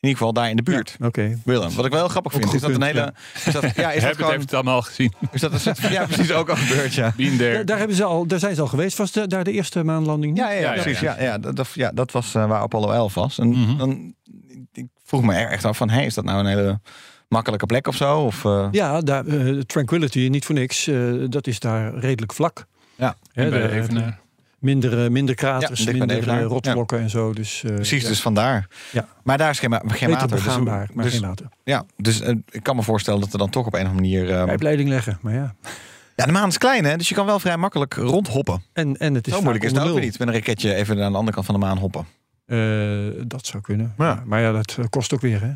In ieder geval daar in de buurt Oké. willen. Wat ik wel grappig vind, is dat een hele... Is dat, ja, is dat Heb het gewoon... heeft het allemaal al gezien. Is dat een ja, precies, ook al gebeurd, ja. Been there. Daar, daar, hebben ze al, daar zijn ze al geweest. Was de, daar de eerste maanlanding? niet? Ja, ja, ja, Ja, ja, precies. ja. Ja, ja, dat, ja, dat was eh, waar Apollo 11 was. En Mhm. dan, ik vroeg me er echt af van, hey, is dat nou een hele makkelijke plek of zo? Of, eh, Ja, daar, eh, Tranquility, niet voor niks. eh, dat is daar redelijk vlak. Ja, bij de-. Minder, minder kraters, Ja, minder eh, rotsblokken en zo. Dus, eh, precies, ja. dus vandaar. Ja. Maar daar is geen, geen water. Dus, begaanbaar, maar dus, geen water. ja, dus eh, ik kan me voorstellen dat er dan toch op een of andere manier... eh, Pijpleiding leggen, maar ja. ja, de maan is klein, hè? Dus je kan wel vrij makkelijk rondhoppen. En, en het is Zo moeilijk is het ook niet. Met een raketje even aan de andere kant van de maan hoppen. dat zou kunnen. Ja. Maar ja, dat kost ook weer. Hè?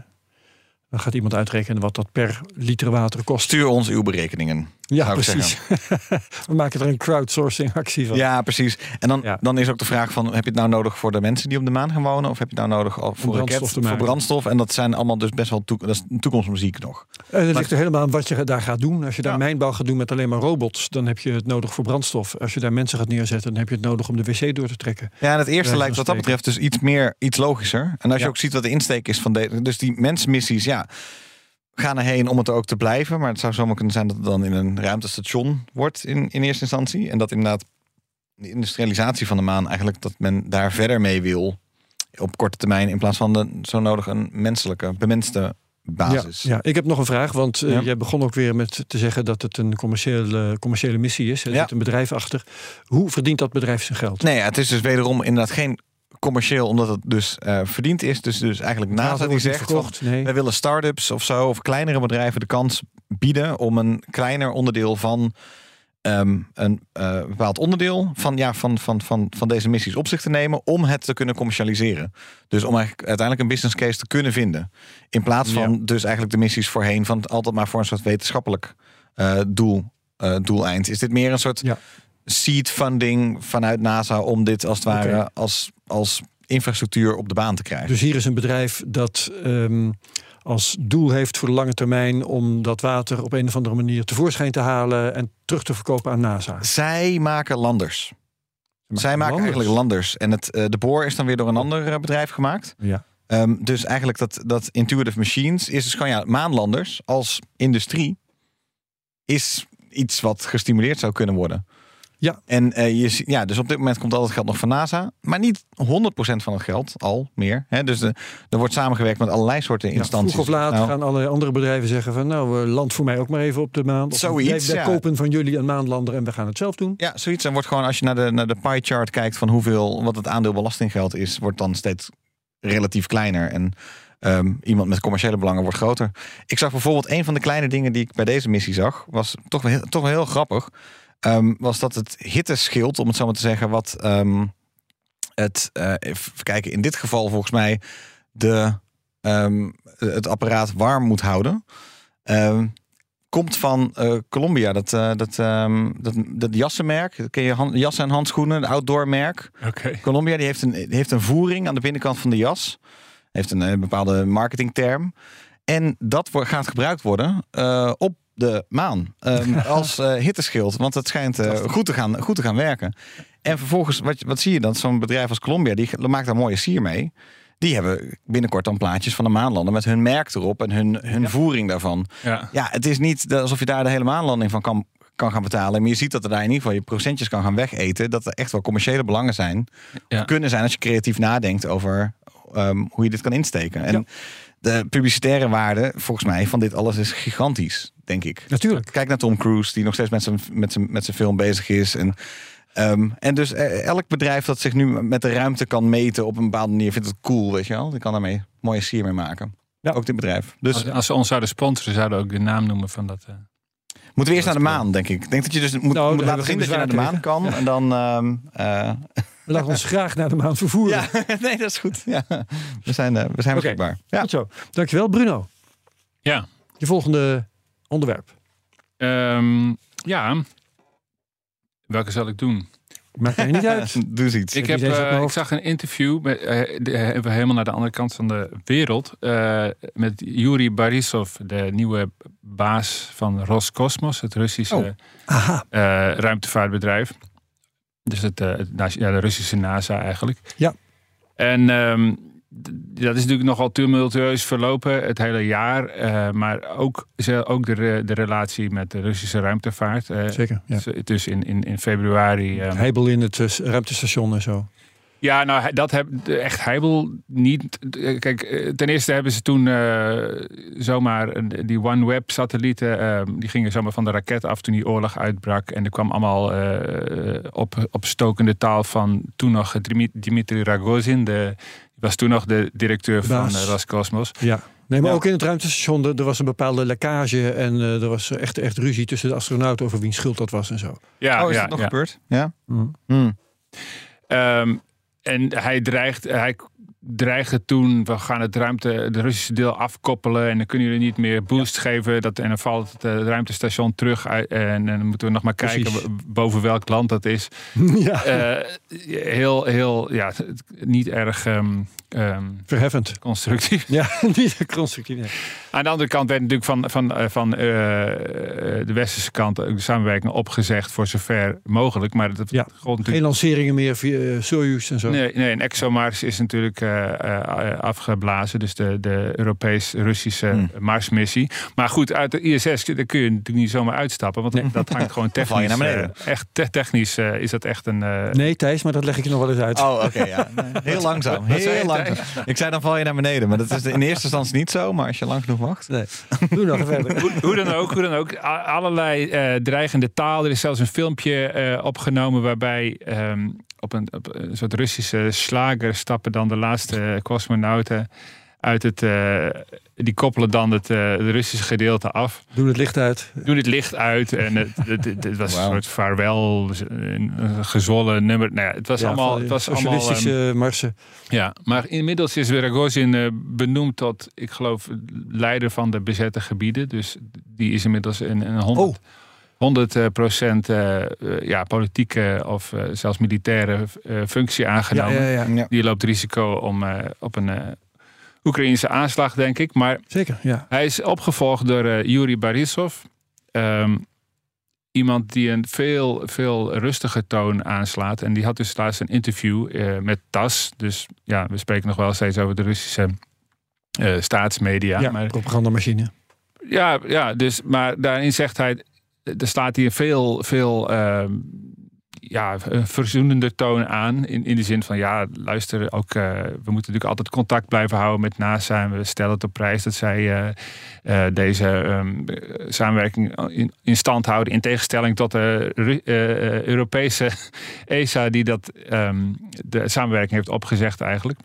Dan gaat iemand uitrekenen wat dat per liter water kost. Stuur ons uw berekeningen. Ja, precies. We maken er een crowdsourcing actie van. Ja, precies. En dan, Ja. dan is ook de vraag van, heb je het nou nodig voor de mensen die op de maan gaan wonen? Of heb je het nou nodig voor, brandstof raket, voor brandstof? En dat zijn allemaal dus best wel dat is toekomstmuziek nog. En het Maar- ligt er helemaal aan wat je daar gaat doen. Als je daar Ja. mijnbouw gaat doen met alleen maar robots, dan heb je het nodig voor brandstof. Als je daar mensen gaat neerzetten, dan heb je het nodig om de wc door te trekken. Ja, en het eerste lijkt wat dat betreft dus iets meer, iets logischer. En als je ook ziet wat de insteek is van deze, dus die mensenmissies, ja, gaan erheen om het er ook te blijven. Maar het zou zomaar kunnen zijn dat het dan in een ruimtestation wordt in, in eerste instantie. En dat inderdaad de industrialisatie van de maan eigenlijk dat men daar verder mee wil op korte termijn in plaats van de, zo nodig een menselijke, bemenste basis. Ja, ja, ik heb nog een vraag, want eh, Ja. jij begon ook weer met te zeggen dat het een commerciële, commerciële missie is. Er Ja. zit een bedrijf achter. Hoe verdient dat bedrijf zijn geld? Nee, ja, het is dus wederom inderdaad geen commercieel, omdat het dus eh, verdiend is. Dus, dus eigenlijk NASA die zegt van, verkocht. Nee. wij willen start-ups of zo, of kleinere bedrijven de kans bieden om een kleiner onderdeel van ehm, een eh, bepaald onderdeel van, ja, van, van, van, van deze missies op zich te nemen om het te kunnen commercialiseren. Dus om eigenlijk uiteindelijk een business case te kunnen vinden. In plaats van dus eigenlijk de missies voorheen van altijd maar voor een soort wetenschappelijk eh, doel, doeleind. Is dit meer een soort Ja. Seed funding vanuit NASA om dit als het ware als, als infrastructuur op de baan te krijgen? Dus hier is een bedrijf dat ehm, als doel heeft voor de lange termijn om dat water op een of andere manier tevoorschijn te halen en terug te verkopen aan NASA. Zij maken landers. Zij maken landers. eigenlijk landers. En het, eh, de boor is dan weer door een ander eh, bedrijf gemaakt. Ja. Ehm, dus eigenlijk dat, dat Intuitive Machines is dus gewoon ja, maanlanders als industrie is iets wat gestimuleerd zou kunnen worden. Ja. En eh, je, ja, dus op dit moment komt al het geld nog van NASA, maar niet 100% van het geld al meer. Hè? Dus de, er wordt samengewerkt met allerlei soorten Ja, instanties. vroeg of laat Nou, gaan alle andere bedrijven zeggen van nou, eh, land voor mij ook maar even op de maan. Of Zoiets, wij, ja. kopen van jullie een maanlander en we gaan het zelf doen. Ja, zoiets. En wordt gewoon, als je naar de, naar de pie chart kijkt van hoeveel, wat het aandeel belastinggeld is, wordt dan steeds relatief kleiner. En ehm, iemand met commerciële belangen wordt groter. Ik zag bijvoorbeeld een van de kleine dingen die ik bij deze missie zag, was toch wel heel, toch wel heel grappig. Ehm, was dat het hitteschild, om het zo maar te zeggen, wat ehm, het, eh, even kijken, in dit geval volgens mij de, ehm, het apparaat warm moet houden. Komt van eh, Columbia, dat, eh, dat, dat, dat jassenmerk. Ken je han- jassen en handschoenen, een outdoor merk. Columbia die heeft, een, die heeft een voering aan de binnenkant van de jas. Heeft een, bepaalde marketingterm. En dat wordt, gaat gebruikt worden op de maan ehm, als eh, hitteschild. Want het schijnt eh, goed, te gaan, goed te gaan werken. En vervolgens, wat, wat zie je dan? Zo'n bedrijf als Columbia, die maakt daar mooie sier mee. Die hebben binnenkort dan plaatjes van de maanlander met hun merk erop en hun, hun voering daarvan. Ja. Ja, het is niet alsof je daar de hele maanlanding van kan, kan gaan betalen. Maar je ziet dat er daar in ieder geval je procentjes kan gaan wegeten. Dat er echt wel commerciële belangen zijn. Ja. Kunnen zijn als je creatief nadenkt over ehm, hoe je dit kan insteken. En Ja. de publicitaire waarde, volgens mij, van dit alles is gigantisch, denk ik. Natuurlijk. Kijk naar Tom Cruise, die nog steeds met zijn, met zijn, met zijn film bezig is. En, ehm, en dus eh, elk bedrijf dat zich nu met de ruimte kan meten op een bepaalde manier, vindt het cool, weet je wel. Die kan daarmee mooie sier mee maken. Ja. Ook dit bedrijf. Dus Als, als ze ons zouden sponsoren, zouden we ook de naam noemen van dat. eh, Moeten we eerst naar de maan, denk ik. Ik denk dat je dus moet, Nou, moet laten zien dat je naar de maan kan. En dan... ehm, eh, We laten ons graag naar de maan vervoeren. ja, nee, dat is goed. Ja. We zijn, we zijn beschikbaar. Ja. Goed zo. Dankjewel Bruno. ja. Je volgende onderwerp. Ehm, ja. Welke zal ik doen? Maakt mij niet uit. Doe iets. Ik, Heb eh, mijn ik zag een interview, met, eh, de- helemaal naar de andere kant van de wereld, eh, met Yuri Borisov, de nieuwe baas van Roscosmos, het Russische Oh. Aha. eh, ruimtevaartbedrijf. Dus het, eh, het nas- ja, de Russische NASA eigenlijk. Ja. En ehm, d- dat is natuurlijk nogal tumultueus verlopen het hele jaar. eh, maar ook, ook de, de relatie met de Russische ruimtevaart. eh, Zeker. Ja. dus- in, in, in februari. ehm, Heibel in het eh, ruimtestation en zo. Ja, nou, dat heb echt Heibel niet. eh, Kijk, eh, ten eerste hebben ze toen eh, zomaar een- die OneWeb-satellieten. eh, die gingen zomaar van de raket af toen die oorlog uitbrak. En er kwam allemaal eh, op, op stokende taal van toen nog Dimi- Dimitri Ragozin. De, die was toen nog de directeur van Roscosmos. Ja. Nee, maar Ja. ook in het ruimtestation, er, er was een bepaalde lekkage en eh, er was echt, echt ruzie tussen de astronauten over wiens schuld dat was en zo. Ja, oh, is ja, dat nog ja. gebeurd? Ja. Mm. Hmm. Ehm, en hij dreigt, hij dreigde toen, we gaan het ruimte, de Russische deel afkoppelen en dan kunnen jullie niet meer boost geven. Dat, en dan valt het, eh, ruimtestation terug uit, en, en dan moeten we nog maar kijken Precies. boven welk land dat is. ja. Eh, heel, heel, ja, niet erg ehm, Verheffend. constructief. Ja, niet constructief. nee. Aan de andere kant werd natuurlijk van, van, eh, van eh, de westerse kant de samenwerking opgezegd voor zover mogelijk. Maar dat Ja. gold natuurlijk Geen lanceringen meer via eh, Soyuz en zo. Nee, nee, en ExoMars is natuurlijk eh, eh, afgeblazen. Dus de, de Europees-Russische Hmm. Marsmissie. Maar goed, uit de ISS daar kun je natuurlijk niet zomaar uitstappen. Want Nee. dat hangt gewoon Dan val je technisch. naar beneden. eh, echt te- technisch eh, is dat echt een... eh, Nee, Thijs, maar dat leg ik je nog wel eens uit. Oh, oké, ja. Heel langzaam. Heel langzaam. Ik zei dan val je naar beneden, maar dat is in eerste instantie niet zo. Maar als je lang genoeg wacht. Nee. Doe nog even verder. hoe, hoe dan ook, hoe dan ook. Allerlei eh, dreigende taal. Er is zelfs een filmpje eh, opgenomen waarbij ehm, op, een, op een soort Russische slager stappen dan de laatste cosmonauten uit het, eh, die koppelen dan het eh, de Russische gedeelte af. Doe het licht uit. Doen het licht uit en het, het, het, het was een soort vaarwel, gezwollen nummer. Nou ja, het was Ja, allemaal, van het was allemaal ehm, socialistische marsen. ja, maar inmiddels is Rogozin eh, benoemd tot, ik geloof, leider van de bezette gebieden. Dus die is inmiddels een, een 100, 100 eh, procent ja, politieke of zelfs militaire eh, functie aangenomen. ja, ja, Ja. Die loopt risico om eh, op een eh Oekraïnse aanslag, denk ik. Maar zeker. Ja. hij is opgevolgd door eh Yuri Borisov. Ehm, iemand die een veel, veel rustiger toon aanslaat. En die had dus laatst een interview eh, met TAS. Dus ja, we spreken nog wel steeds over de Russische eh, staatsmedia. Ja, maar, propagandamachine. ja, ja, dus, maar daarin zegt hij... Er staat hier veel, veel ehm, ja, een verzoenender toon aan. In, in de zin van, ja, luister, ook, eh, we moeten natuurlijk altijd contact blijven houden met NASA. En we stellen het op prijs dat zij eh, eh, deze ehm, eh, samenwerking in, in stand houden. In tegenstelling tot de Europese ESA, die dat, ehm, de samenwerking heeft opgezegd eigenlijk.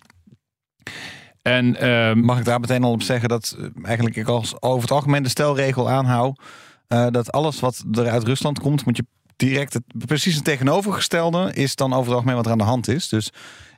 En ehm, Mag ik daar meteen al op zeggen dat eigenlijk ik als over het algemeen de stelregel aanhoud. dat alles wat er uit Rusland komt, moet je direct het precies het tegenovergestelde is dan over het algemeen wat er aan de hand is. Dus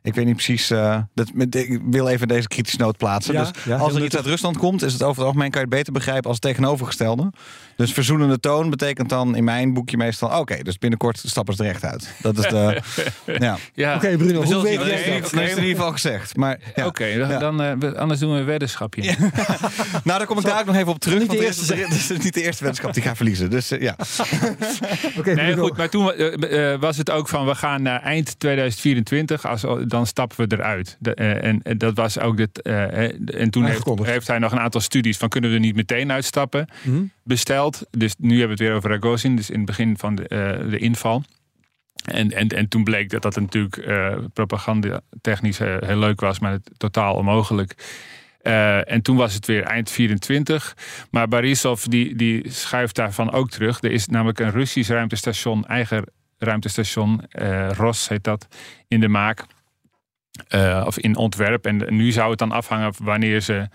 ik weet niet precies. eh, dat, met- ik wil even deze kritische noot plaatsen. Ja, dus ja, als er iets uit Rusland komt, is het over het algemeen kan je het beter begrijpen als het tegenovergestelde. Dus verzoenende toon betekent dan in mijn boekje meestal: oké, dus binnenkort stappen ze er echt uit. Dat is de. ja. ja, Oké, Bruno, we hoe weet zien. Dat Nee, dat? is in ieder geval gezegd. Maar ja. Oké, dan, Ja. dan, eh, anders doen we een weddenschapje. Nou, daar kom ik daar ook nog even op terug. Niet want er is- eerste er is- het is niet de eerste weddenschap die gaat verliezen. Dus eh, ja. Oké, Nee, Bruno. goed, maar toen was het ook van we gaan naar eind 2024, als, dan stappen we eruit. De, eh, en, en dat was ook dit. eh, eh, en toen heeft, hij nog een aantal studies van kunnen we er niet meteen uitstappen Hm? besteld. Dus nu hebben we het weer over Ragozin, dus in het begin van de, eh, de inval. En, en, en toen bleek dat dat natuurlijk eh propagandatechnisch eh, heel leuk was, maar het, totaal onmogelijk. Eh, en toen was het weer eind 24. Maar Borisov die, die schuift daarvan ook terug. Er is namelijk een Russisch ruimtestation, eigen ruimtestation, eh, ROS heet dat, in de maak. Eh, of in ontwerp. En nu zou het dan afhangen wanneer ze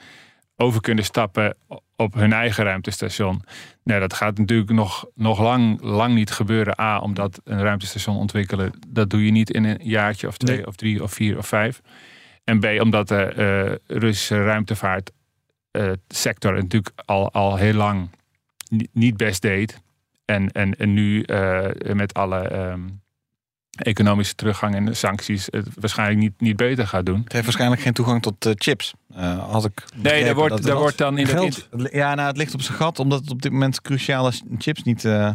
over kunnen stappen op hun eigen ruimtestation. Nou, dat gaat natuurlijk nog, nog lang, lang niet gebeuren. A, omdat een ruimtestation ontwikkelen, dat doe je niet in een jaartje of twee Nee. of drie of vier of vijf. En B, omdat de eh, Russische ruimtevaart eh, het natuurlijk al, al heel lang ni- niet best deed. En, en, en nu met alle ehm, economische teruggang en de sancties het waarschijnlijk niet, niet beter gaat doen. Het heeft waarschijnlijk geen toegang tot eh, chips. Eh, had ik Nee, daar wordt, dat- daar dat- wordt dan in Geld. Ja, nou, het ligt op zijn gat, omdat het op dit moment cruciale chips niet, eh,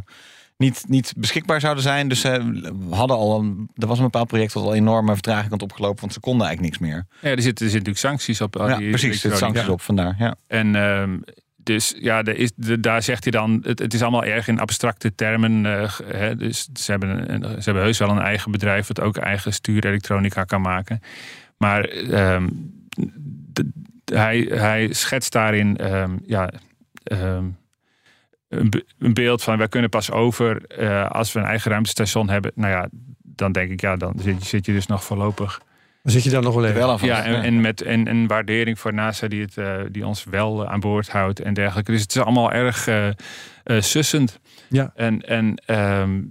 niet, niet beschikbaar zouden zijn. Dus ze hadden al een, er was een bepaald project wat al enorme vertraging had opgelopen, want ze konden eigenlijk niks meer. Ja, er zitten er zitten natuurlijk sancties op. al ja, die precies, er zitten sancties op vandaar. Ja. En ehm, dus ja, is, daar zegt hij dan, het, is allemaal erg in abstracte termen. eh, hè, dus ze hebben, ze hebben heus wel een eigen bedrijf wat ook eigen stuurelektronica kan maken. Maar ehm, hij, hij schetst daarin ehm, ja, ehm, een, be- een beeld van wij kunnen pas over eh, als we een eigen ruimtestation hebben. Nou ja, dan denk ik, ja, dan zit zit je dus nog voorlopig Dan zit je daar nog wel even. Wel aan vast. ja, en, en met en, en waardering voor NASA die, het, eh, die ons wel aan boord houdt en dergelijke. Dus het is allemaal erg eh, eh, sussend. Ja. En, en ehm,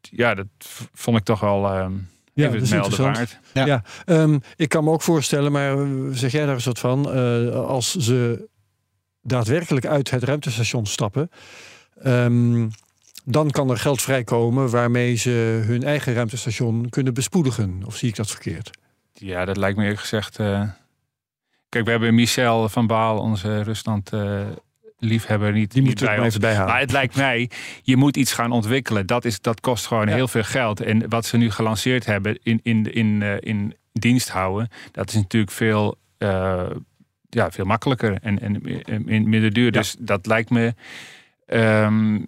ja, dat vond ik toch wel ehm Ja, even dat het is melden interessant. waard. Ja. Ehm, ik kan me ook voorstellen, maar eh, zeg jij daar eens wat van, eh, als ze daadwerkelijk uit het ruimtestation stappen, ehm, dan kan er geld vrijkomen waarmee ze hun eigen ruimtestation kunnen bespoedigen. Of zie ik dat verkeerd? Ja, dat lijkt me eerlijk gezegd. eh, Kijk, we hebben Michel van Baal, onze Rusland liefhebber, niet, Die niet moeten we bij ons. bijhalen. Maar het lijkt mij, je moet iets gaan ontwikkelen. Dat, is, dat kost gewoon Ja. heel veel geld. En wat ze nu gelanceerd hebben in, in, in, eh, in dienst houden, dat is natuurlijk veel, eh, ja, veel makkelijker en, en, minder duur. Ja. Dus dat lijkt me. ehm,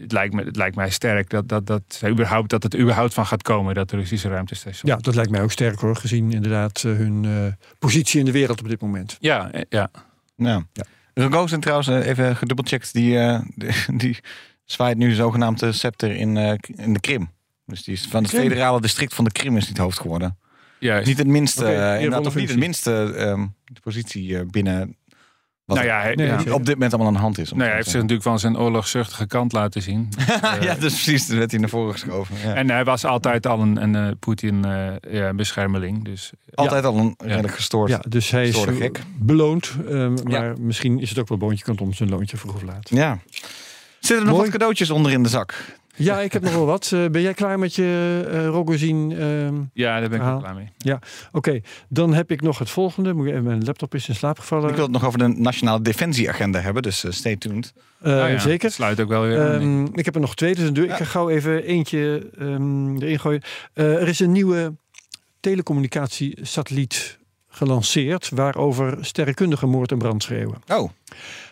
het lijkt, me, het lijkt mij sterk dat, dat, dat, überhaupt, dat het überhaupt van gaat komen, dat Russische ruimtestation. Ja, dat lijkt mij ook sterk hoor, gezien inderdaad eh, hun eh, positie in de wereld op dit moment. ja, eh, ja. Ja. Ja. Rogozin trouwens, even gedubbelcheckt, die, eh, die, die zwaait nu zogenaamd de scepter in, eh, in de Krim. Dus die is van het federale district van de Krim is niet hoofd geworden. Juist. Niet het minste, eervolle inderdaad, of niet het minste ehm, de positie eh, binnen wat nou ja, hij, Nee, ja. zeker. op dit moment allemaal aan de hand is. Nee, hij heeft zich natuurlijk van zijn oorlogszuchtige kant laten zien. zeggen. Eh, ja, dus precies. Dat werd hij naar voren geschoven. Ja. En hij was altijd al een, een eh, Poetin-beschermeling. dus Altijd al een redelijk gestoord. Ja, dus hij is gek. beloond. ehm, maar misschien is het ook wel boontje kant om zijn loontje vroeg of laat. Ja. Zitten er nog Mooi. wat cadeautjes onder in de zak? Ja, ik heb nog wel wat. Eh, ben jij klaar met je uh, Rogozin? ehm, ja, daar ben ik ook klaar mee. Oké, dan heb ik nog het volgende. Moet even, mijn laptop is in slaap gevallen. Ik wil het nog over de Nationale Defensieagenda hebben, dus eh, stay tuned. Ja, Zeker. Sluit ook wel weer aan. Ehm, ik heb er nog twee, dus dan doe ik Ja. ga gauw even eentje ehm, erin gooien. Eh, er is een nieuwe telecommunicatiesatelliet gelanceerd waarover sterrenkundige moord en brand schreeuwen. Oh,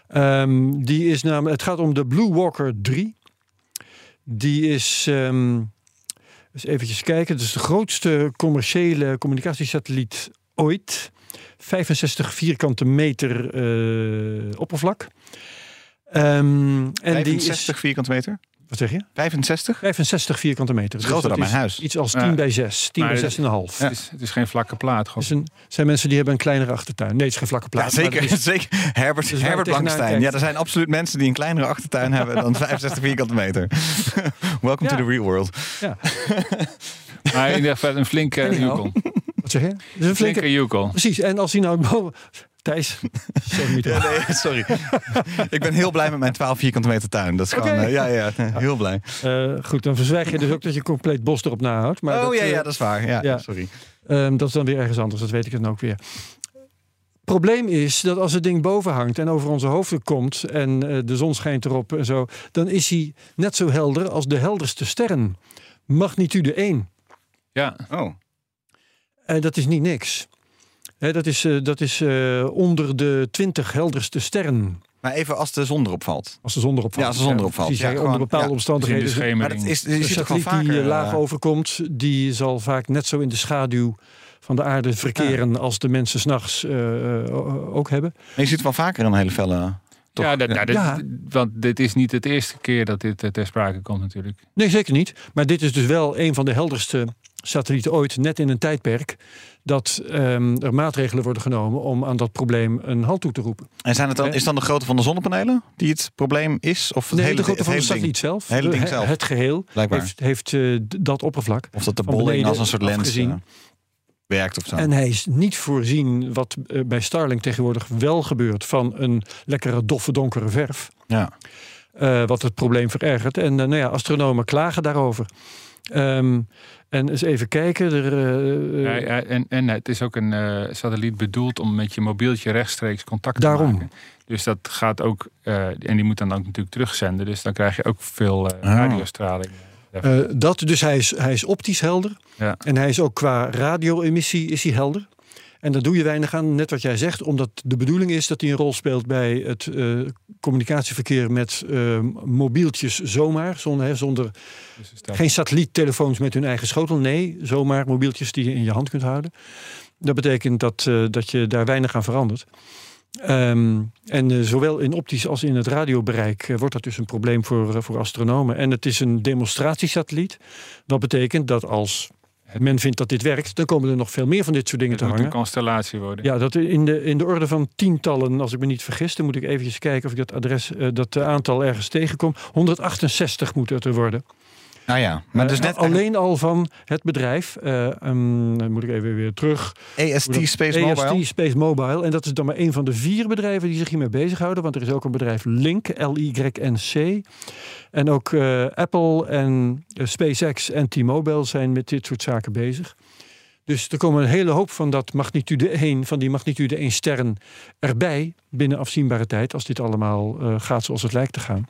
Ehm, die is namelijk, het gaat om de Blue Walker 3. Die is, ehm eens eventjes kijken, het is de grootste commerciële communicatiesatelliet ooit. 65 vierkante meter eh, oppervlak. Ehm, en die 65 is, vierkante meter? Wat zeg je? 65? 65 vierkante meter. Dat is groter dan dat mijn huis. Iets als 10 Ja. bij 6, 10 Maar bij het- 6,5. het, is, het is geen vlakke plaat. Er Gewoon. zijn, zijn mensen die hebben een kleinere achtertuin. Nee, het is geen vlakke Ja, plaat. maar zeker. er is- zeker. Herbert, Dus Herbert kijkt. Ja, er zijn absoluut mensen die een kleinere achtertuin hebben dan 65 vierkante meter. Welcome Ja. to the real world. Maar in ieder geval een flinke joekel. Wat zeg je? Het is een flinke, Flinke. Precies, en als hij nou boven... Thijs, sorry, Ja, nee, sorry. ik ben heel blij met mijn 12 vierkante meter tuin. Dat is gewoon, eh, ja, ja, heel blij. Eh, goed, dan verzwijg je dus ook dat je compleet bos erop nahoudt. Maar oh dat, ja, eh, ja, dat is waar. Ja, ja. sorry. ehm, dat is dan weer ergens anders, dat weet ik dan ook weer. Probleem is dat als het ding boven hangt en over onze hoofden komt en eh, de zon schijnt erop en zo, dan is hij net zo helder als de helderste sterren. Magnitude 1. Ja, Oh, En dat is niet niks. Hè, dat is, eh, dat is eh, onder de 20 helderste sterren. maar even als de zon erop valt. Als de zon erop valt. Ja, als de zon erop valt. Precies, Ja, onder bepaalde ja. dus in de omstandigheden. Maar schemering. dat is, Een toch wel satelliet die vaker... eh, laag overkomt, die zal vaak net zo in de schaduw van de aarde verkeren als de mensen s'nachts uh, ook hebben. maar je ziet wel vaker een hele felle... toch? ja, dat, nou, dit- Ja. want dit is niet het eerste keer dat dit ter sprake komt natuurlijk. Nee, zeker niet. Maar dit is dus wel een van de helderste satellieten ooit, net in een tijdperk dat ehm, er maatregelen worden genomen om aan dat probleem een halt toe te roepen. En zijn het dan, Hè? is dan de grootte van de zonnepanelen die het probleem is? Of het Nee, hele, de grootte van de satelliet zelf, hele ding zelf. het geheel, Blijkbaar. heeft, heeft eh, dat oppervlak. Of dat de bolling als een soort lens eh, werkt of zo. En hij is niet voorzien, wat eh, bij Starlink tegenwoordig wel gebeurt, van een lekkere doffe donkere verf. ja. eh, wat het probleem verergert. En eh, nou ja, astronomen klagen daarover. Ehm, en eens even kijken. Er, eh, Ja, ja, en, en het is ook een eh, satelliet bedoeld om met je mobieltje rechtstreeks contact Daarom. te maken. Dus dat gaat ook, eh, en die moet dan ook natuurlijk terugzenden. Dus dan krijg je ook veel Oh. radiostraling. dat, dus hij is, hij is optisch helder. Ja. En hij is ook qua radio-emissie is hij helder. En daar doe je weinig aan, net wat jij zegt, omdat de bedoeling is dat hij een rol speelt bij het eh, communicatieverkeer met eh, mobieltjes zomaar, zonder, hè, zonder Dus Geen satelliettelefoons met hun eigen schotel. Nee, zomaar mobieltjes die je in je hand kunt houden. Dat betekent dat, eh, dat je daar weinig aan verandert. Ehm, en zowel in optisch als in het radiobereik wordt dat dus een probleem voor, voor astronomen. En het is een demonstratiesatelliet. Dat betekent dat als men vindt dat dit werkt, dan komen er nog veel meer van dit soort dingen het te moet een hangen. constellatie worden. Ja, dat in de, in de orde van tientallen, als ik me niet vergis. Dan moet ik eventjes kijken of ik dat adres, eh, dat eh, aantal ergens tegenkom. 168 moet het er worden. Nou ja, maar dus Eh, net alleen al van het bedrijf. dan moet ik even weer terug. EST Space EST Mobile. Space Mobile. En dat is dan maar een van de vier bedrijven die zich hiermee bezighouden. Want er is ook een bedrijf Link, L-Y-N-C. En ook eh, Apple en SpaceX en T-Mobile zijn met dit soort zaken bezig. Dus er komen een hele hoop van dat magnitude 1, van die magnitude 1 sterren erbij binnen afzienbare tijd, als dit allemaal gaat zoals het lijkt te gaan.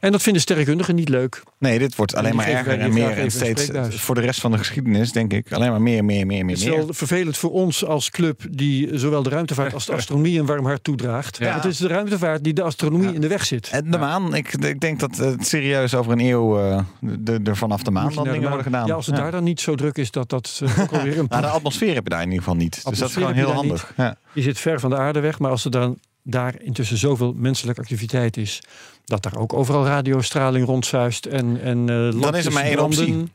En dat vinden sterrenkundigen niet leuk. Nee, dit wordt alleen maar erger en meer. En steeds voor de rest van de geschiedenis, denk ik. Alleen maar meer, meer, meer, meer, Het is wel vervelend voor ons als club die zowel de ruimtevaart als de astronomie een warm hart toedraagt. Ja. Het is de ruimtevaart die de astronomie in de weg zit. En de maan, ik, ik denk dat het serieus over een eeuw eh, de, de, vanaf de maan worden gedaan. Ja, als het daar dan niet zo druk is, dat dat eh, ook alweer een Nou, de atmosfeer heb je daar in ieder geval niet. Dus dat is Atmosfeer gewoon heb heel je daar handig. Ja. Je zit ver van de aarde weg, maar als er dan daar intussen zoveel menselijke activiteit is, dat daar ook overal radiostraling rondzuist en, en eh, is er maar één optie.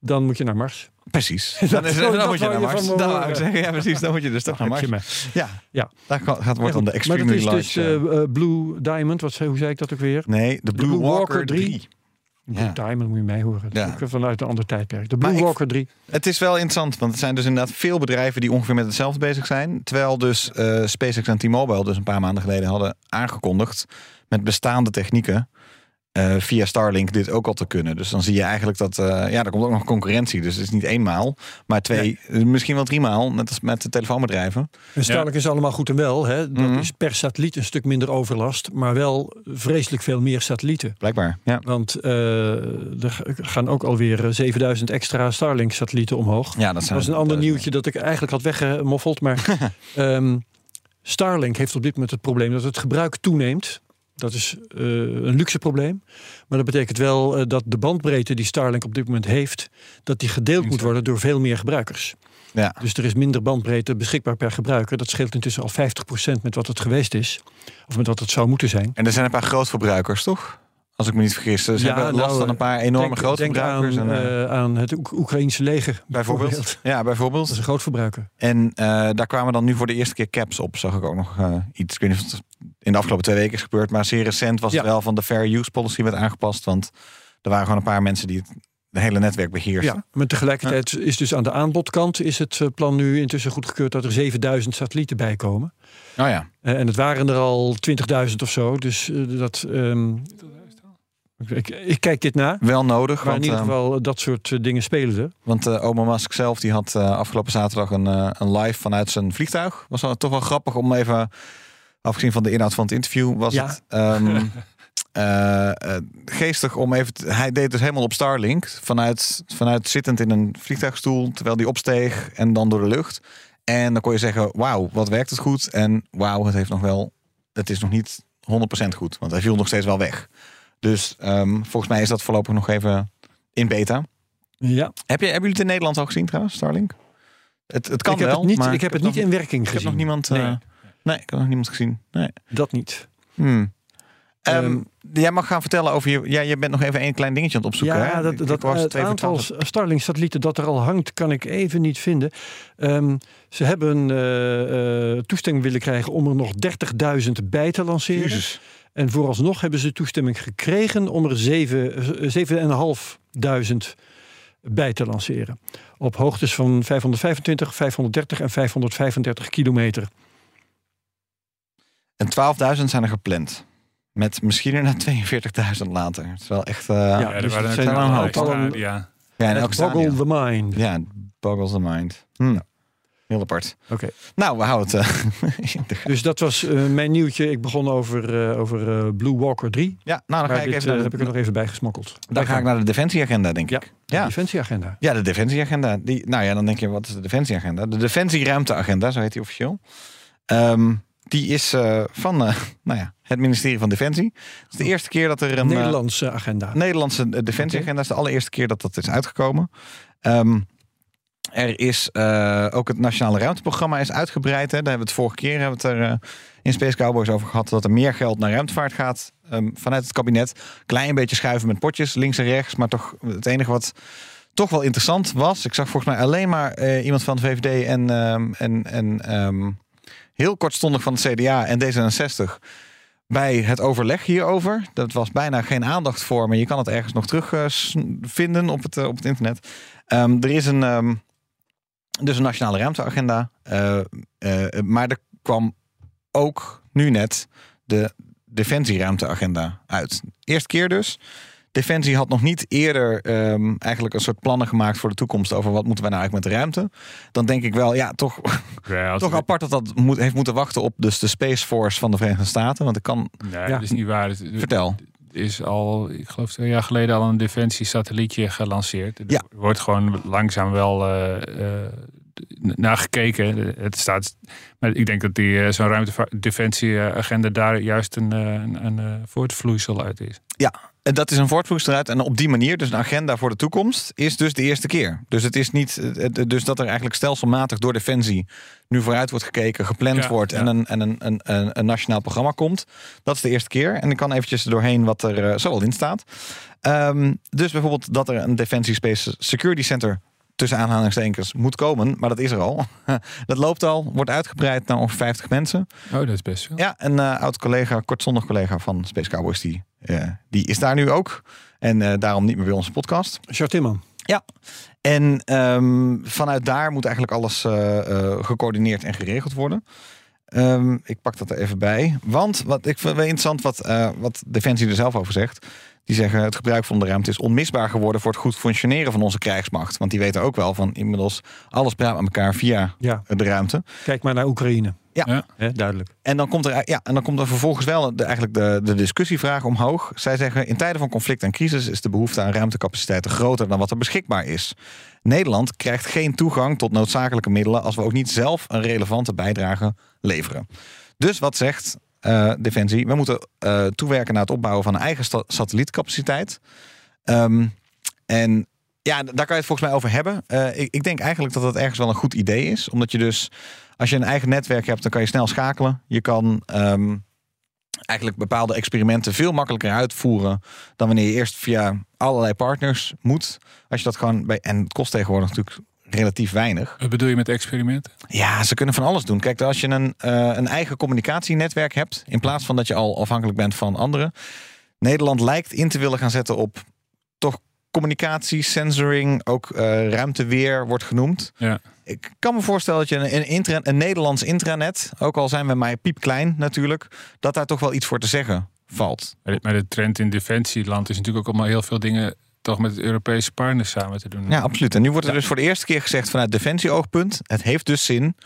dan moet je naar Mars. Precies. Dan, is, dan moet je naar je Mars. me Dan ik zeggen, ja precies. Dan moet je dus toch naar Mars. je. Ja, Ja. daar gaat, gaat- wordt dan de maar dat is large... dus eh, eh, Blue Diamond. Wat, hoe zei ik dat ook weer? nee, de Blue, Blue Walker, Walker 3. 3. Blue Ja. Diamond moet je mij horen. Ja. vanuit een ander tijdperk. De Blue Walker 3. Het is wel interessant, want het zijn dus inderdaad veel bedrijven die ongeveer met hetzelfde bezig zijn. Terwijl dus eh, SpaceX en T-Mobile dus een paar maanden geleden hadden aangekondigd met bestaande technieken eh, via Starlink dit ook al te kunnen. Dus dan zie je eigenlijk dat, eh, ja, er komt ook nog concurrentie. Dus het is niet eenmaal, maar twee, eh, misschien wel driemaal, net als met de telefoonbedrijven. En Starlink is allemaal goed en wel. Hè? Dat Mhm. is per satelliet een stuk minder overlast. Maar wel vreselijk veel meer satellieten. Blijkbaar, ja. Want eh, er gaan ook alweer eh, 7000 extra Starlink-satellieten omhoog. Ja, dat Dat zijn was een ander nieuwtje dat ik eigenlijk had weggemoffeld. Maar ehm, Starlink heeft op dit moment het probleem dat het gebruik toeneemt. Dat is eh, een luxe probleem. Maar dat betekent wel eh, dat de bandbreedte die Starlink op dit moment heeft, dat die gedeeld moet worden door veel meer gebruikers. Ja. Dus er is minder bandbreedte beschikbaar per gebruiker. Dat scheelt intussen al 50% met wat het geweest is. Of met wat het zou moeten zijn. En er zijn een paar grootverbruikers, toch? Als ik me niet vergis. Ze Ja, hebben last nou, van een paar enorme denk, denk aan, en, eh, eh, aan het Oek- Oekraïnse leger. bijvoorbeeld. Ja, bijvoorbeeld. Dat is een groot verbruiker. En eh, daar kwamen dan nu voor de eerste keer caps op, zag ik ook nog iets. Ik weet niet of het in de afgelopen twee weken is gebeurd, maar zeer recent was het wel van de fair use policy werd aangepast. Want er waren gewoon een paar mensen die het de hele netwerk beheersten. Ja, maar tegelijkertijd is dus aan de aanbodkant is het plan nu intussen goedgekeurd dat er 7000 satellieten bij komen. Oh ja. En het waren er al 20.000 of zo. Dus dat. ehm, ik, ik kijk dit na. Wel nodig, Maar in want, ieder eh, geval dat soort eh, dingen spelen er. want eh, oma Musk zelf die had eh, afgelopen zaterdag een, eh, een live vanuit zijn vliegtuig. Was toch wel grappig om even, afgezien van de inhoud van het interview, was Ja. het eh, eh, geestig om even. te- hij deed dus helemaal op Starlink vanuit, vanuit zittend in een vliegtuigstoel terwijl die opsteeg en dan door de lucht. En dan kon je zeggen, wauw, wat werkt het goed? En wauw, het heeft nog wel, het is nog niet 100% goed, want hij viel nog steeds wel weg. Dus ehm, volgens mij is dat voorlopig nog even in beta. Ja, Heb je, hebben jullie het in Nederland al gezien trouwens, Starlink? Het, het kan ik heb wel, het niet, maar ik heb het nog- niet in werking Ik heb gezien. nog niemand. eh, Nee. nee. ik heb nog niemand gezien. Nee. Dat niet. Hmm. Ehm, Ehm, jij mag gaan vertellen over je. Ja, je bent nog even één klein dingetje aan het opzoeken. Ja, hè? dat, Ik- dat, was het aantal. Starlink-satellieten dat er al hangt, kan ik even niet vinden. Ze hebben eh, eh, toestemming willen krijgen om er nog 30.000 bij te lanceren. Jezus. En vooralsnog hebben ze toestemming gekregen om er zeven- eh, 7.500 bij te lanceren. Op hoogtes van 525, 530 en 535 kilometer. En 12.000 zijn er gepland. Met misschien er naar 42.000 later. Het is wel echt. eh, ja, Ja, er dus waren het een hoop. ja. elk boggle the mind. Ja, boggles the mind. Hm. Heel apart. Oké. Nou, we houden het. eh. Dus dat was eh, mijn nieuwtje. Ik begon over, eh, over Blue Walker 3. ja, nou, dan ga ik dit even. naar heb ik er nog even bij gesmokkeld. dan ga ik naar de defensieagenda, denk Ja, ik. de Ja. defensieagenda. Ja, de defensieagenda. Die, nou ja, dan denk je, wat is de defensieagenda? De defensieruimteagenda, zo heet die officieel. Ehm, die is van nou ja, het ministerie van Defensie. Het is de eerste keer dat er een... Nederlandse agenda. Nederlandse defensieagenda is de allereerste keer dat dat is uitgekomen. Ehm, er is eh, ook het nationale ruimteprogramma is uitgebreid. Hè. Daar hebben we het vorige keer hebben we het er eh, in Space Cowboys over gehad. Dat er meer geld naar ruimtevaart gaat ehm, vanuit het kabinet. Klein beetje schuiven met potjes links en rechts. Maar toch het enige wat toch wel interessant was. Ik zag volgens mij alleen maar eh, iemand van de VVD en, ehm, en, en ehm, heel kortstondig van het CDA en D66 bij het overleg hierover. Dat was bijna geen aandacht voor, maar je kan het ergens nog terug s- vinden op het, op het internet. Ehm, er is een, dus een nationale ruimteagenda. eh, eh, maar er kwam ook nu net de defensieruimteagenda uit. Eerste keer dus. Defensie had nog niet eerder ehm, eigenlijk een soort plannen gemaakt voor de toekomst over wat moeten wij nou eigenlijk met de ruimte. Dan denk ik wel, ja, toch, Ja, toch apart dat dat moet, heeft moeten wachten op dus de Space Force van de Verenigde Staten. Want ik kan, Nee, Ja. dat is niet waar. Het- vertel. Is al, ik geloof twee jaar geleden al een defensie-satellietje gelanceerd. Er Ja. wordt gewoon langzaam wel eh, naar gekeken. Het staat, maar ik denk dat die eh, zo'n ruimtedefensie-agenda daar juist een, een, een voortvloeisel uit is. En dat is een voortvloeisel eruit. En op die manier, dus een agenda voor de toekomst, is dus de eerste keer. Dus het is niet, dus dat er eigenlijk stelselmatig door Defensie nu vooruit wordt gekeken, gepland Ja, wordt en, een, en een, een, een, een nationaal programma komt. Dat is de eerste keer. En ik kan eventjes er doorheen wat er eh, zo al in staat. Ehm, dus bijvoorbeeld dat er een Defensie Space Security Center tussen aanhalingstekens moet komen, maar dat is er al. dat loopt al, wordt uitgebreid naar ongeveer 50 mensen. Oh, dat is best veel. Ja, een eh, oud collega, kortzondig collega van Space Cowboys, die, die is daar nu ook. En eh, daarom niet meer bij onze podcast. Timman. Ja. En ehm, vanuit daar moet eigenlijk alles eh, eh, gecoördineerd en geregeld worden. Ehm, ik pak dat er even bij. Want wat ik vind wel interessant wat, wat Defensie er zelf over zegt. Die zeggen het gebruik van de ruimte is onmisbaar geworden voor het goed functioneren van onze krijgsmacht. Want die weten ook wel van inmiddels alles praat met elkaar via Ja, de ruimte. kijk maar naar Oekraïne. Ja. Duidelijk. En dan komt er, ja, en dan komt er vervolgens wel de, eigenlijk de, de discussievraag omhoog. Zij zeggen: in tijden van conflict en crisis is de behoefte aan ruimtecapaciteiten groter dan wat er beschikbaar is. Nederland krijgt geen toegang tot noodzakelijke middelen als we ook niet zelf een relevante bijdrage leveren. Dus wat zegt eh, Defensie? We moeten eh, toewerken naar het opbouwen van een eigen sta- satellietcapaciteit. Ehm, en ja, daar kan je het volgens mij over hebben. Eh, ik, ik denk eigenlijk dat dat ergens wel een goed idee is. Omdat je dus, als je een eigen netwerk hebt, dan kan je snel schakelen. Je kan ehm, eigenlijk bepaalde experimenten veel makkelijker uitvoeren dan wanneer je eerst via allerlei partners moet. Als je dat gewoon bij. En het kost tegenwoordig natuurlijk relatief weinig. Wat bedoel je met experimenten? Ja, ze kunnen van alles doen. Kijk, als je een, eh, een eigen communicatienetwerk hebt, in plaats van dat je al afhankelijk bent van anderen. Nederland lijkt in te willen gaan zetten op toch communicatie, sensoring, ook eh, ruimteweer wordt genoemd. Ja. Ik kan me voorstellen dat je een, een, intra- een Nederlands intranet, ook al zijn we maar piepklein natuurlijk, dat daar toch wel iets voor te zeggen valt. Maar de- trend in defensieland is natuurlijk ook allemaal heel veel dingen toch met Europese partners samen te doen. Ja, absoluut. En nu wordt er dus voor de eerste keer gezegd vanuit defensieoogpunt, het heeft dus zin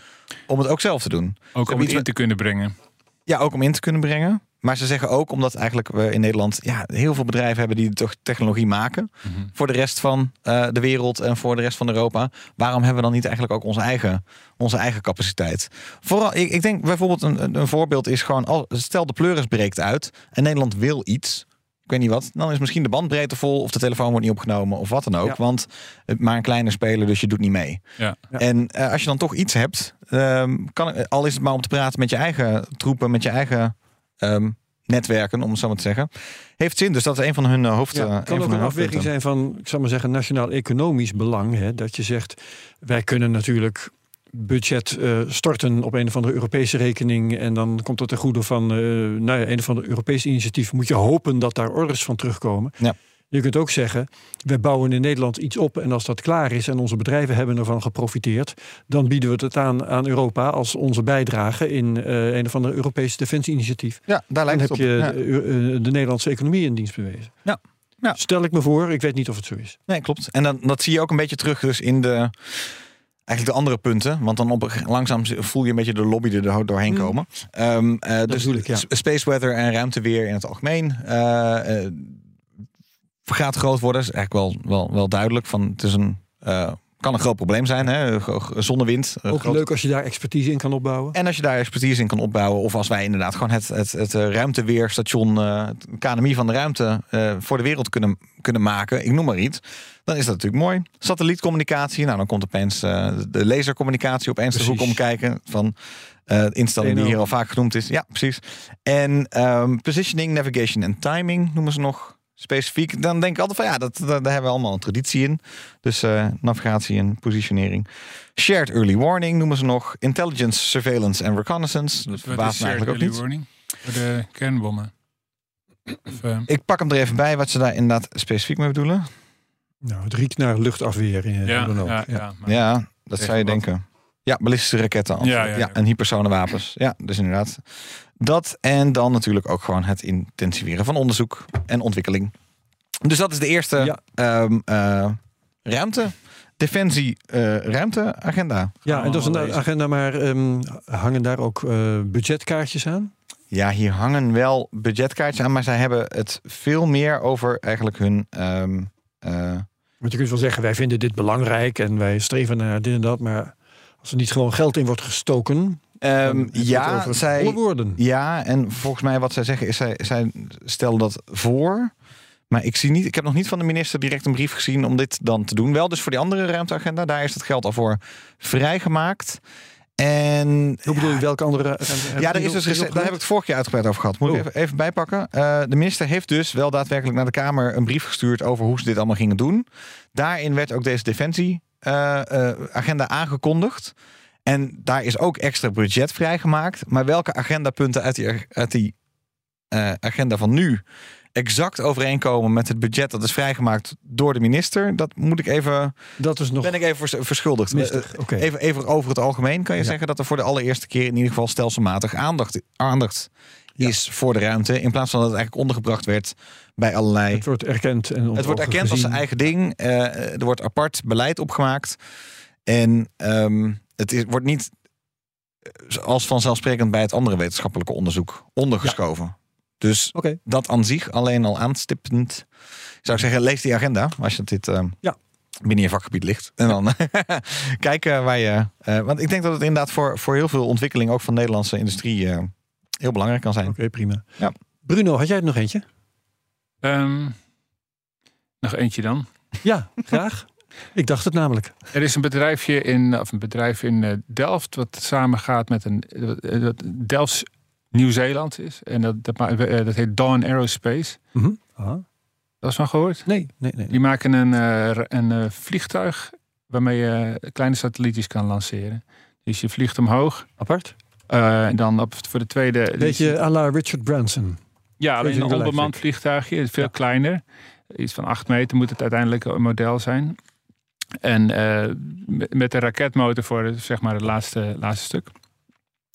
om het ook zelf te doen. ook om het iets in te kunnen brengen. Ja, ook om in te kunnen brengen. Maar ze zeggen ook omdat eigenlijk we in Nederland ja, heel veel bedrijven hebben die toch technologie maken Mhm. voor de rest van eh, de wereld en voor de rest van Europa. Waarom hebben we dan niet eigenlijk ook onze eigen, onze eigen capaciteit? Vooral, ik, ik denk bijvoorbeeld een, een- voorbeeld is gewoon, al, stel de pleuris breekt uit en Nederland wil iets. Ik weet niet wat, dan is misschien de bandbreedte vol of de telefoon wordt niet opgenomen of wat dan ook. Ja. Want het maar een kleine speler, dus je doet niet mee. Ja. Ja. En eh, als je dan toch iets hebt, ehm, kan, al is het maar om te praten met je eigen troepen, met je eigen ehm, netwerken, om het zo maar te zeggen, heeft zin. Dus dat is een van hun eh, hoofd. Ja, eh, het kan van ook een afweging zijn van, ik zou maar zeggen, nationaal-economisch belang. Hè, dat je zegt, wij kunnen natuurlijk budget eh, storten op een of andere Europese rekening. En dan komt het ten goede van nou ja, een of ander Europees initiatief. Moet je hopen dat daar orders van terugkomen. Ja. Je kunt ook zeggen, we bouwen in Nederland iets op en als dat klaar is en onze bedrijven hebben ervan geprofiteerd, dan bieden we het aan aan Europa als onze bijdrage in eh, een of ander Europees defensieinitiatief. Ja, daar Dan lijkt heb het op. je Ja. de, eh, de Nederlandse economie in dienst bewezen. Ja. Ja. Stel ik me voor, ik weet niet of het zo is. Nee, klopt. En dan, dat zie je ook een beetje terug dus in de, eigenlijk de andere punten. Want dan op, langzaam voel je een beetje de lobby er door- doorheen Mm. komen. Eh, dus ik, ja. space weather en ruimteweer in het algemeen gaat groot worden. is eigenlijk wel, wel, wel duidelijk. Van, het is een, eh, kan een groot probleem zijn. Hè? Zonnewind. eh, Ook groot- leuk als je daar expertise in kan opbouwen. En als je daar expertise in kan opbouwen, of als wij inderdaad gewoon het, het, het eh, ruimteweerstation, het KNMI van de ruimte voor de wereld kunnen, kunnen maken, ik noem maar iets, dan is dat natuurlijk mooi. Satellietcommunicatie, nou dan komt opeens de lasercommunicatie opeens Precies. hoek omkijken van instelling die hier al vaak genoemd is. Ja, precies. En ehm, positioning, navigation en timing noemen ze nog specifiek. Dan denk ik altijd van ja, dat, dat- daar hebben we allemaal een traditie in. Dus eh, navigatie en positionering. Shared early warning noemen ze nog. Intelligence, surveillance en reconnaissance. Dat Wat verbaast is shared eigenlijk ook early niet. warning? Voor de kernbommen. Of, eh, Ik pak hem er even bij wat ze daar inderdaad specifiek mee bedoelen. Nou, het riekt naar luchtafweer. In, ja, ook. ja, Ja. ja, Ja, dat zou je wat? denken. Ja, ballistische raketten. Ja, ja, ja. en hypersonenwapens. Ja, dus inderdaad. Dat en dan natuurlijk ook gewoon het intensiveren van onderzoek en ontwikkeling. Dus dat is de eerste Ja. ehm, eh, ruimte. Defensie eh, ruimteagenda. Ja, en dat is een agenda, maar ehm, hangen daar ook eh, budgetkaartjes aan? Ja, hier hangen wel budgetkaartjes aan, maar zij hebben het veel meer over eigenlijk hun. ehm, eh, Want je kunt wel zeggen, wij vinden dit belangrijk en wij streven naar dit en dat. Maar als er niet gewoon geld in wordt gestoken, ehm, ja, zij, ja, en volgens mij wat zij zeggen is, zij, zij stellen dat voor. Maar ik, zie niet, ik heb nog niet van de minister direct een brief gezien om dit dan te doen. Wel dus voor die andere ruimteagenda. Daar is het geld al voor vrijgemaakt. En Hoe bedoel je, welke andere... ja, er is dus daar heb ik het vorig jaar uitgebreid over gehad. Moet ik Oh. even, even bijpakken. Eh, de minister heeft dus wel daadwerkelijk naar de Kamer een brief gestuurd over hoe ze dit allemaal gingen doen. Daarin werd ook deze defensie-agenda aangekondigd. En daar is ook extra budget vrijgemaakt. Maar welke agendapunten uit die, uit die eh, agenda van nu exact overeenkomen met het budget dat is vrijgemaakt door de minister, dat moet ik even, Dat is nog ben ik even vers- verschuldigd. mistig. Eh. Even, even over het algemeen kan je Ja. zeggen dat er voor de allereerste keer in ieder geval stelselmatig aandacht, aandacht is voor de ruimte. In plaats van dat het eigenlijk ondergebracht werd bij allerlei. Het wordt erkend en Het wordt erkend als zijn eigen ding. Eh, er wordt apart beleid opgemaakt. En ehm, het is, wordt niet eh, als vanzelfsprekend bij het andere wetenschappelijke onderzoek ondergeschoven. Dus dat aan zich alleen al aanstippend. Zou ik zeggen, lees die agenda als je dit ehm, Ja. binnen je vakgebied ligt. En dan kijken waar je. eh, want ik denk dat het inderdaad voor, voor heel veel ontwikkeling, ook van de Nederlandse industrie, eh, heel belangrijk kan zijn. Oké, prima. Ja. Bruno, had jij er nog eentje? Ehm, nog eentje dan. Ja, graag. Ik dacht het namelijk. Er is een bedrijfje in, of een bedrijf in eh, Delft wat samengaat met een eh, dat Delfts Nieuw-Zeeland is. En dat, dat, eh, dat heet Dawn Aerospace. Mhm. Ah. Dat is van gehoord? Nee, nee, nee. Die maken een, eh, een eh, vliegtuig waarmee je kleine satellietjes kan lanceren. Dus je vliegt omhoog. Apart. eh, en dan op, voor de tweede. Beetje à la Richard Branson. Ja, alleen een onbemand vliegtuigje, veel Ja. kleiner. Iets van acht meter moet het uiteindelijk een model zijn. En eh, met- de raketmotor voor zeg maar het laatste, laatste stuk.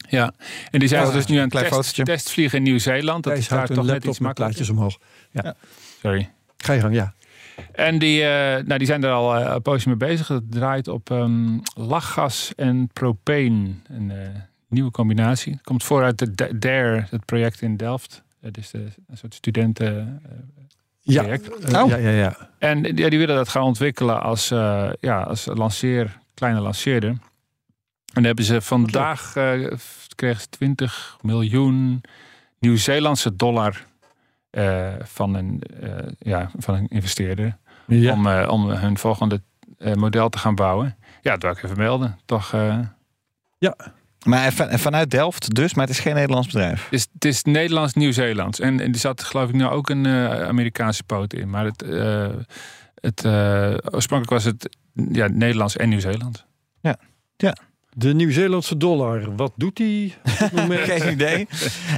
Ja, en die zijn Ja, dus nu aan het test, testvliegen in Nieuw-Zeeland. Dat is daar toch net iets makkelijker. omhoog. Sorry. Ga je gang, ja. En die, eh, nou, die zijn er al eh, een poosje mee bezig. Het draait op ehm, lachgas en propeen. Een nieuwe combinatie. Komt vooruit de DARE, het project in Delft. Het is de, een soort studenten... eh, Ja, Project. eh, Oh. ja, ja, ja. En ja, die willen dat gaan ontwikkelen als, eh, ja, als lanceer, kleine lanceerder. En dan hebben ze vandaag eh, kregen ze 20 miljoen Nieuw-Zeelandse dollar eh, van, een, eh, ja, van een investeerder. ja. Om, eh, om hun volgende eh, model te gaan bouwen. Ja, dat wil ik even melden. Toch, eh, Maar van- vanuit Delft dus, maar het is geen Nederlands bedrijf. het, is, het is Nederlands-Nieuw-Zeelands. En, en er zat geloof ik nu ook een eh, Amerikaanse poot in. Maar het, eh, het, eh, oorspronkelijk was het ja, Nederlands en Nieuw-Zeeland. De Nieuw-Zeelandse dollar, wat doet die? Geen idee.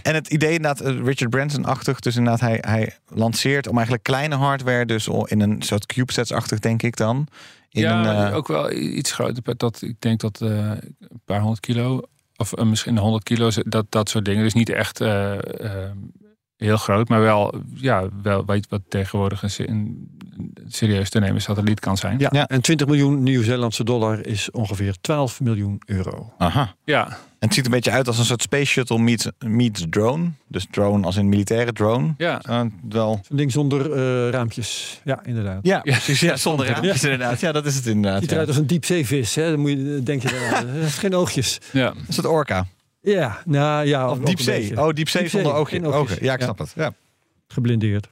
En het idee inderdaad, eh, Richard Branson-achtig. Dus inderdaad, hij, hij lanceert om eigenlijk kleine hardware, dus in een soort CubeSats-achtig denk ik dan. In ja, een, eh, ook wel iets groter. Dat, ik denk dat eh, een paar honderd kilo, of eh, misschien 100 kilo, dat, dat soort dingen. Dus niet echt eh, eh, heel groot, maar wel, ja, wel weet wat tegenwoordig een, een serieus te nemen satelliet kan zijn. Ja, Ja. en 20 miljoen Nieuw-Zeelandse dollar is ongeveer 12 miljoen euro. Aha. Ja, En het ziet een beetje uit als een soort space shuttle meets, meets drone. Dus drone als in militaire drone. ja. Uh, wel. Zo'n ding zonder eh, raampjes. Ja, inderdaad. Ja, precies. Ja, zonder Ja. raampjes inderdaad. Ja, dat is het inderdaad. Ziet Ja. eruit als een diepzeevis, hè? Dan moet je, denk je. Het heeft geen oogjes. ja. Dat is het orka. Ja, nou ja. Of diepzee. Oh, diepzee Diepzee, zonder oogje. oogjes. ogen. Ja, ik Ja. snap het. Ja. Geblindeerd.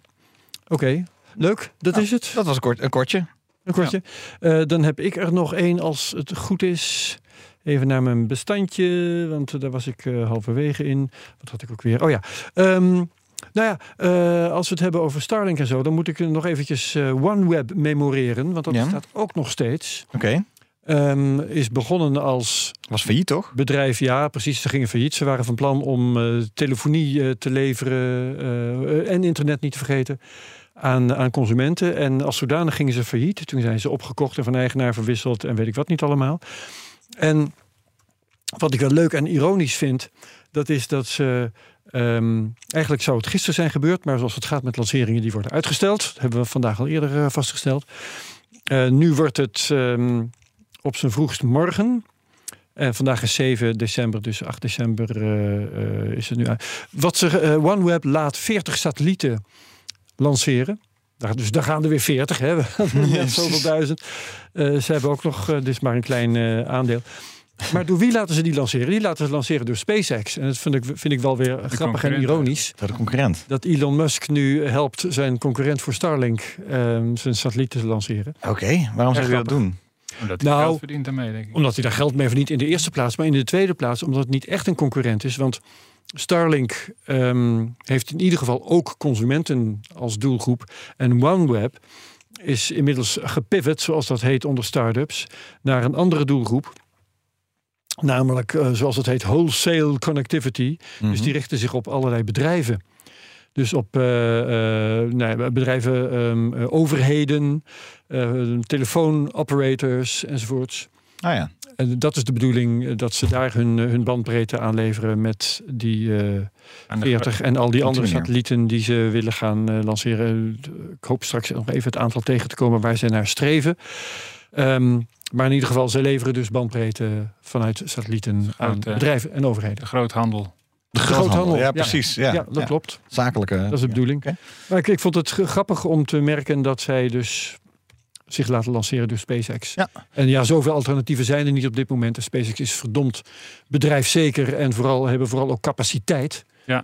Oké, leuk. Dat Nou, is het. Dat was een, kort, een kortje. Een kortje. Eh, dan heb ik er nog één als het goed is. Even naar mijn bestandje, want daar was ik eh, halverwege in. Wat had ik ook weer? Oh ja. Ehm, nou ja, eh, als we het hebben over Starlink en zo, dan moet ik nog eventjes OneWeb memoreren, want dat Ja. staat ook nog steeds. Oké. Ehm, is begonnen als Was failliet, toch? bedrijf, ja, precies. Ze gingen failliet. Ze waren van plan om eh, telefonie eh, te leveren eh, en internet niet te vergeten aan, aan consumenten. En als zodanig gingen ze failliet. Toen zijn ze opgekocht en van eigenaar verwisseld en weet ik wat niet allemaal. En wat ik wel leuk en ironisch vind, dat is dat ze. ehm, eigenlijk zou het gisteren zijn gebeurd, maar zoals het gaat met lanceringen, die worden uitgesteld. Dat hebben we vandaag al eerder vastgesteld. Nu wordt het ehm, op zijn vroegst morgen. En vandaag is 7 december, dus 8 december eh, eh, is het nu. Wat ze, eh, OneWeb laat 40 satellieten lanceren. Daar, dus daar gaan er weer 40, hè? Zoveel duizend. Eh, ze hebben ook nog, eh, is maar een klein eh, aandeel. Maar door wie laten ze die lanceren? Die laten ze lanceren door SpaceX. En dat vind ik, vind ik wel weer grappig en ironisch. Dat de concurrent. Dat Elon Musk nu helpt zijn concurrent voor Starlink ehm, zijn satellieten te lanceren. Oké, waarom zou je dat doen? Omdat hij Nou, geld verdient daarmee, denk ik. Omdat hij daar geld mee verdient in de eerste plaats. Maar in de tweede plaats omdat het niet echt een concurrent is. Want Starlink ehm, heeft in ieder geval ook consumenten als doelgroep. En OneWeb is inmiddels gepivot, zoals dat heet onder startups, naar een andere doelgroep. Namelijk, eh, zoals het heet, wholesale connectivity. Dus Mhm. die richten zich op allerlei bedrijven. Dus op eh, eh, nee, bedrijven, ehm, eh, overheden, telefoonoperators enzovoorts. Ah ja. En dat is de bedoeling dat ze daar hun, hun bandbreedte aanleveren met die de 40 en al die andere satellieten die ze willen gaan lanceren. Ik hoop straks nog even het aantal tegen te komen waar ze naar streven. Ehm, maar in ieder geval, ze leveren dus bandbreedte vanuit satellieten aan Groot, bedrijven en overheden. De groothandel. De groothandel, Ja, ja. precies. Ja, Ja, dat klopt. Zakelijke. Dat is de bedoeling. Maar ik, ik vond het grappig om te merken dat zij dus zich laten lanceren door SpaceX. Ja. En ja, zoveel alternatieven zijn er niet op dit moment. De SpaceX is verdomd bedrijfszeker en vooral hebben vooral ook capaciteit. En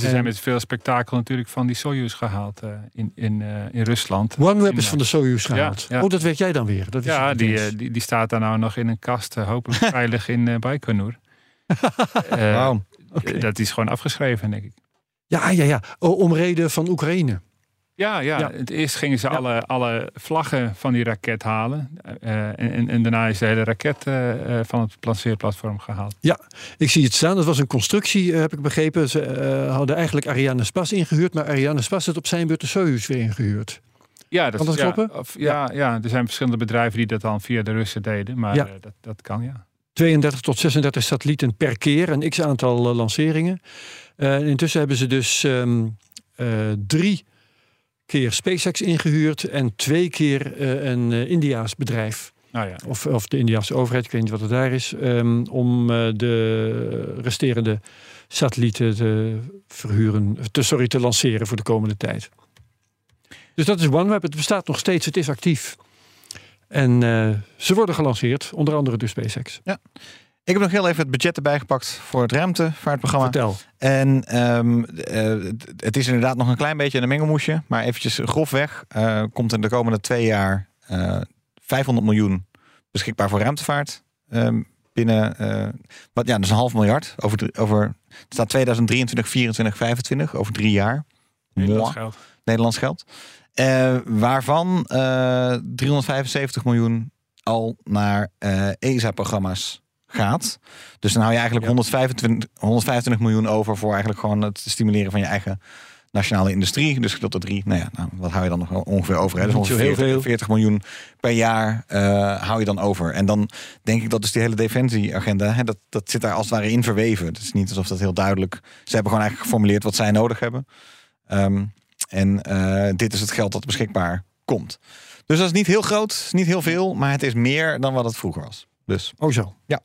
ze En- zijn met veel spektakel natuurlijk van die Soyuz gehaald eh, in, in, eh, in Rusland. OneWeb is eh, van de Soyuz gehaald. ja. Oh, dat weet jij dan weer. Dat Ja, die, eh, die, die staat daar nou nog in een kast, eh, hopelijk veilig in eh Baikonur. Eh, Dat is gewoon afgeschreven, denk ik. Ja, ja, ja. Oh, om reden van Oekraïne. Ja, ja. Ja. Het eerst gingen ze Ja. alle, alle vlaggen van die raket halen. Eh, en, en, daarna is de hele raket eh, eh, van het lanceerplatform gehaald. Ik zie het staan. Dat was een constructie, heb ik begrepen. Ze hadden eigenlijk Ariane Spas ingehuurd. Maar Ariane Spas heeft op zijn beurt de Soyuz weer ingehuurd. Ja, Kan dat ja, kloppen? Of, ja, ja, er zijn verschillende bedrijven die dat dan via de Russen deden. Maar Ja. dat, dat kan, ja. 32 tot 36 satellieten per keer. Een x-aantal eh, lanceringen. Eh, en intussen hebben ze dus ehm, eh, drie keer SpaceX ingehuurd. En twee keer een Indiaas bedrijf. Nou ja, Of, of de Indiaanse overheid, ik weet niet wat het daar is. ehm, om de resterende satellieten te verhuren. Te, sorry, te lanceren voor de komende tijd. Dus dat is OneWeb. Het bestaat nog steeds. Het is actief. En eh, ze worden gelanceerd. Onder andere door SpaceX. Ik heb nog heel even het budget erbij gepakt voor het ruimtevaartprogramma. Vertel. En ehm, eh, het- is inderdaad nog een klein beetje een mengelmoesje. Maar eventjes grofweg eh, komt in de komende twee jaar eh 500 miljoen beschikbaar voor ruimtevaart. Ehm, binnen, eh, wat, ja, dus een half miljard. Over, over, het staat 2023, 24, 25, over drie jaar. Nederlands Mwah. geld. Nederlands geld. Eh, waarvan eh 375 miljoen al naar eh, ESA-programma's gaat. Dus dan hou je eigenlijk Ja. 125, 125 miljoen over voor eigenlijk gewoon het stimuleren van je eigen nationale industrie. Dus gedeeld door drie, nou ja, nou, wat hou je dan nog ongeveer over? Hè? Dus ongeveer heel 40, veel. 40 miljoen per jaar eh, hou je dan over. En dan denk ik dat dus die hele defensieagenda, hè, dat, dat zit daar als het ware in verweven. Het is niet alsof dat heel duidelijk... Ze hebben gewoon eigenlijk geformuleerd wat zij nodig hebben. Ehm, en eh, dit is het geld dat beschikbaar komt. Dus dat is niet heel groot, niet heel veel, maar het is meer dan wat het vroeger was. Dus Oh zo. Ja.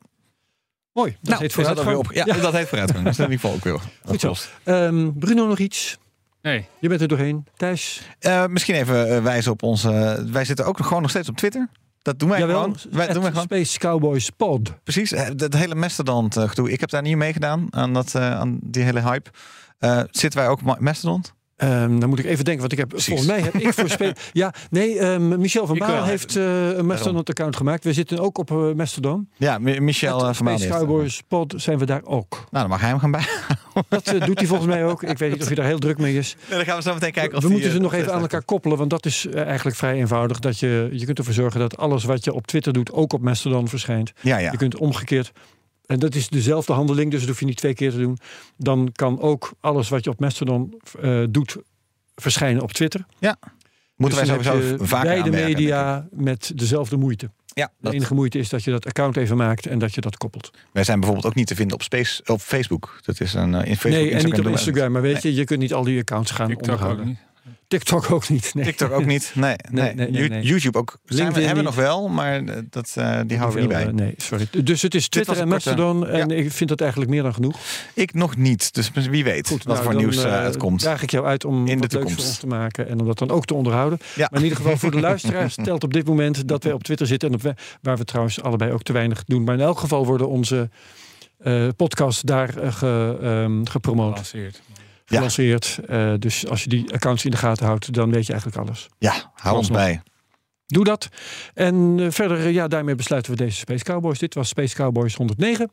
Mooi. Dat nou, heet is dat vooruitgang. weer op, ja, dat heet vooruitgang. Dat is in ieder geval ook weer Goed zo. Ehm, Bruno, nog iets? Nee, Je bent er doorheen. Thijs? Eh, misschien even eh, wijzen op onze... wij zitten ook nog gewoon nog steeds op Twitter. Dat doen wij gewoon. Wij doen wij gewoon. Space Cowboys Pod. Precies, dat hele Mastodon gedoe. Ik heb daar niet meegedaan aan, dat, eh, aan die hele hype. Eh, zitten wij ook Mastodon? Ehm, dan moet ik even denken, want ik heb Precies. volgens mij heb ik voor Space. Ja, nee, ehm, Michel van Baal heeft eh, een Mastodon-account gemaakt. We zitten ook op eh, Mastodon. Ja, Mi- Michel Met eh, van Baal Cowboys Pod zijn we daar ook. Nou, dan mag hij hem gaan bij. Dat doet hij volgens mij ook. Ik weet niet of hij daar heel druk mee is. dan gaan we zo meteen kijken. Of we die, moeten ze nog even aan elkaar koppelen, want dat is eigenlijk vrij eenvoudig. Dat je, je kunt ervoor zorgen dat alles wat je op Twitter doet ook op Mastodon verschijnt. Ja, ja. Je kunt omgekeerd. En dat is dezelfde handeling, dus dat hoef je niet twee keer te doen. Dan kan ook alles wat je op Mastodon eh, doet verschijnen op Twitter. Moeten Dus wij sowieso vaker beide ik. media met dezelfde moeite. Ja, De enige moeite is dat je dat account even maakt en dat je dat koppelt. wij zijn bijvoorbeeld ook niet te vinden op, Space, op Facebook. Dat is een eh, in Facebook. nee, en niet op Instagram. Maar weet je, je kunt niet al die accounts gaan TikTok ook onderhouden. TikTok ook niet. Nee. TikTok ook niet. Nee, nee. Nee, nee, nee, You- nee. YouTube ook. Zijn we, hebben we nog wel, maar eh, dat, eh, die houden we niet bij. Eh, nee, sorry. Dus het is Twitter en Mastodon. En ik vind dat eigenlijk meer dan genoeg. Ik nog niet. Dus wie weet wat nou, voor nieuws eh, uitkomt. Daag ik jou uit om In de toekomst. voor ons te maken. En om dat dan ook te onderhouden. Ja. Maar in ieder geval voor de luisteraars telt op dit moment dat wij op Twitter zitten. En op, waar we trouwens allebei ook te weinig doen. Maar in elk geval worden onze podcasts daar ge- ehm, gepromoot, Gelanceerd. Ja. Eh, dus als je die accounts in de gaten houdt, dan weet je eigenlijk alles. Ja, hou ons bij. Doe dat. En eh, verder, eh, ja, daarmee besluiten we deze Space Cowboys. Dit was Space Cowboys 109.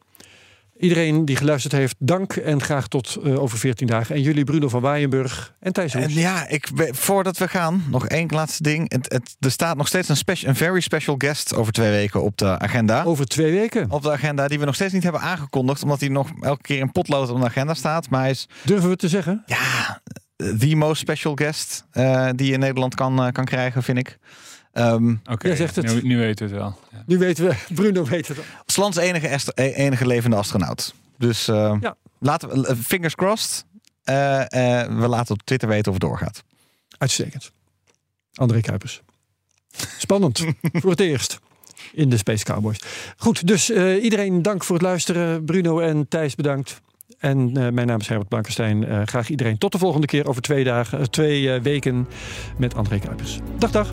Iedereen die geluisterd heeft, dank en graag tot eh, over 14 dagen. En jullie Bruno van Waaienburg en Thijs En ja, ik, voordat we gaan, nog één laatste ding. Het, het, er staat nog steeds een, speci- een very special guest over twee weken op de agenda. Over twee weken. Op de agenda die we nog steeds niet hebben aangekondigd, omdat hij nog elke keer in potlood op de agenda staat. Maar hij is Durven we te zeggen? ja, the most special guest eh, die je in Nederland kan, eh, kan krijgen, vind ik. Ehm Oké, zegt het. Nu, nu weten we het wel. Ja. Nu weten we, Bruno weet het. al. Slans enige, e- enige levende astronaut. Dus eh, Ja. laten we, eh, fingers crossed. Eh, eh, we laten op Twitter weten of het doorgaat. Uitstekend. André Kuipers. Spannend. voor het eerst in de Space Cowboys. Goed, dus eh, iedereen dank voor het luisteren. Bruno en Thijs bedankt. En eh, mijn naam is Herbert Blankenstein. Eh, graag iedereen tot de volgende keer over twee, dagen, twee weken met André Kuipers. Dag, dag.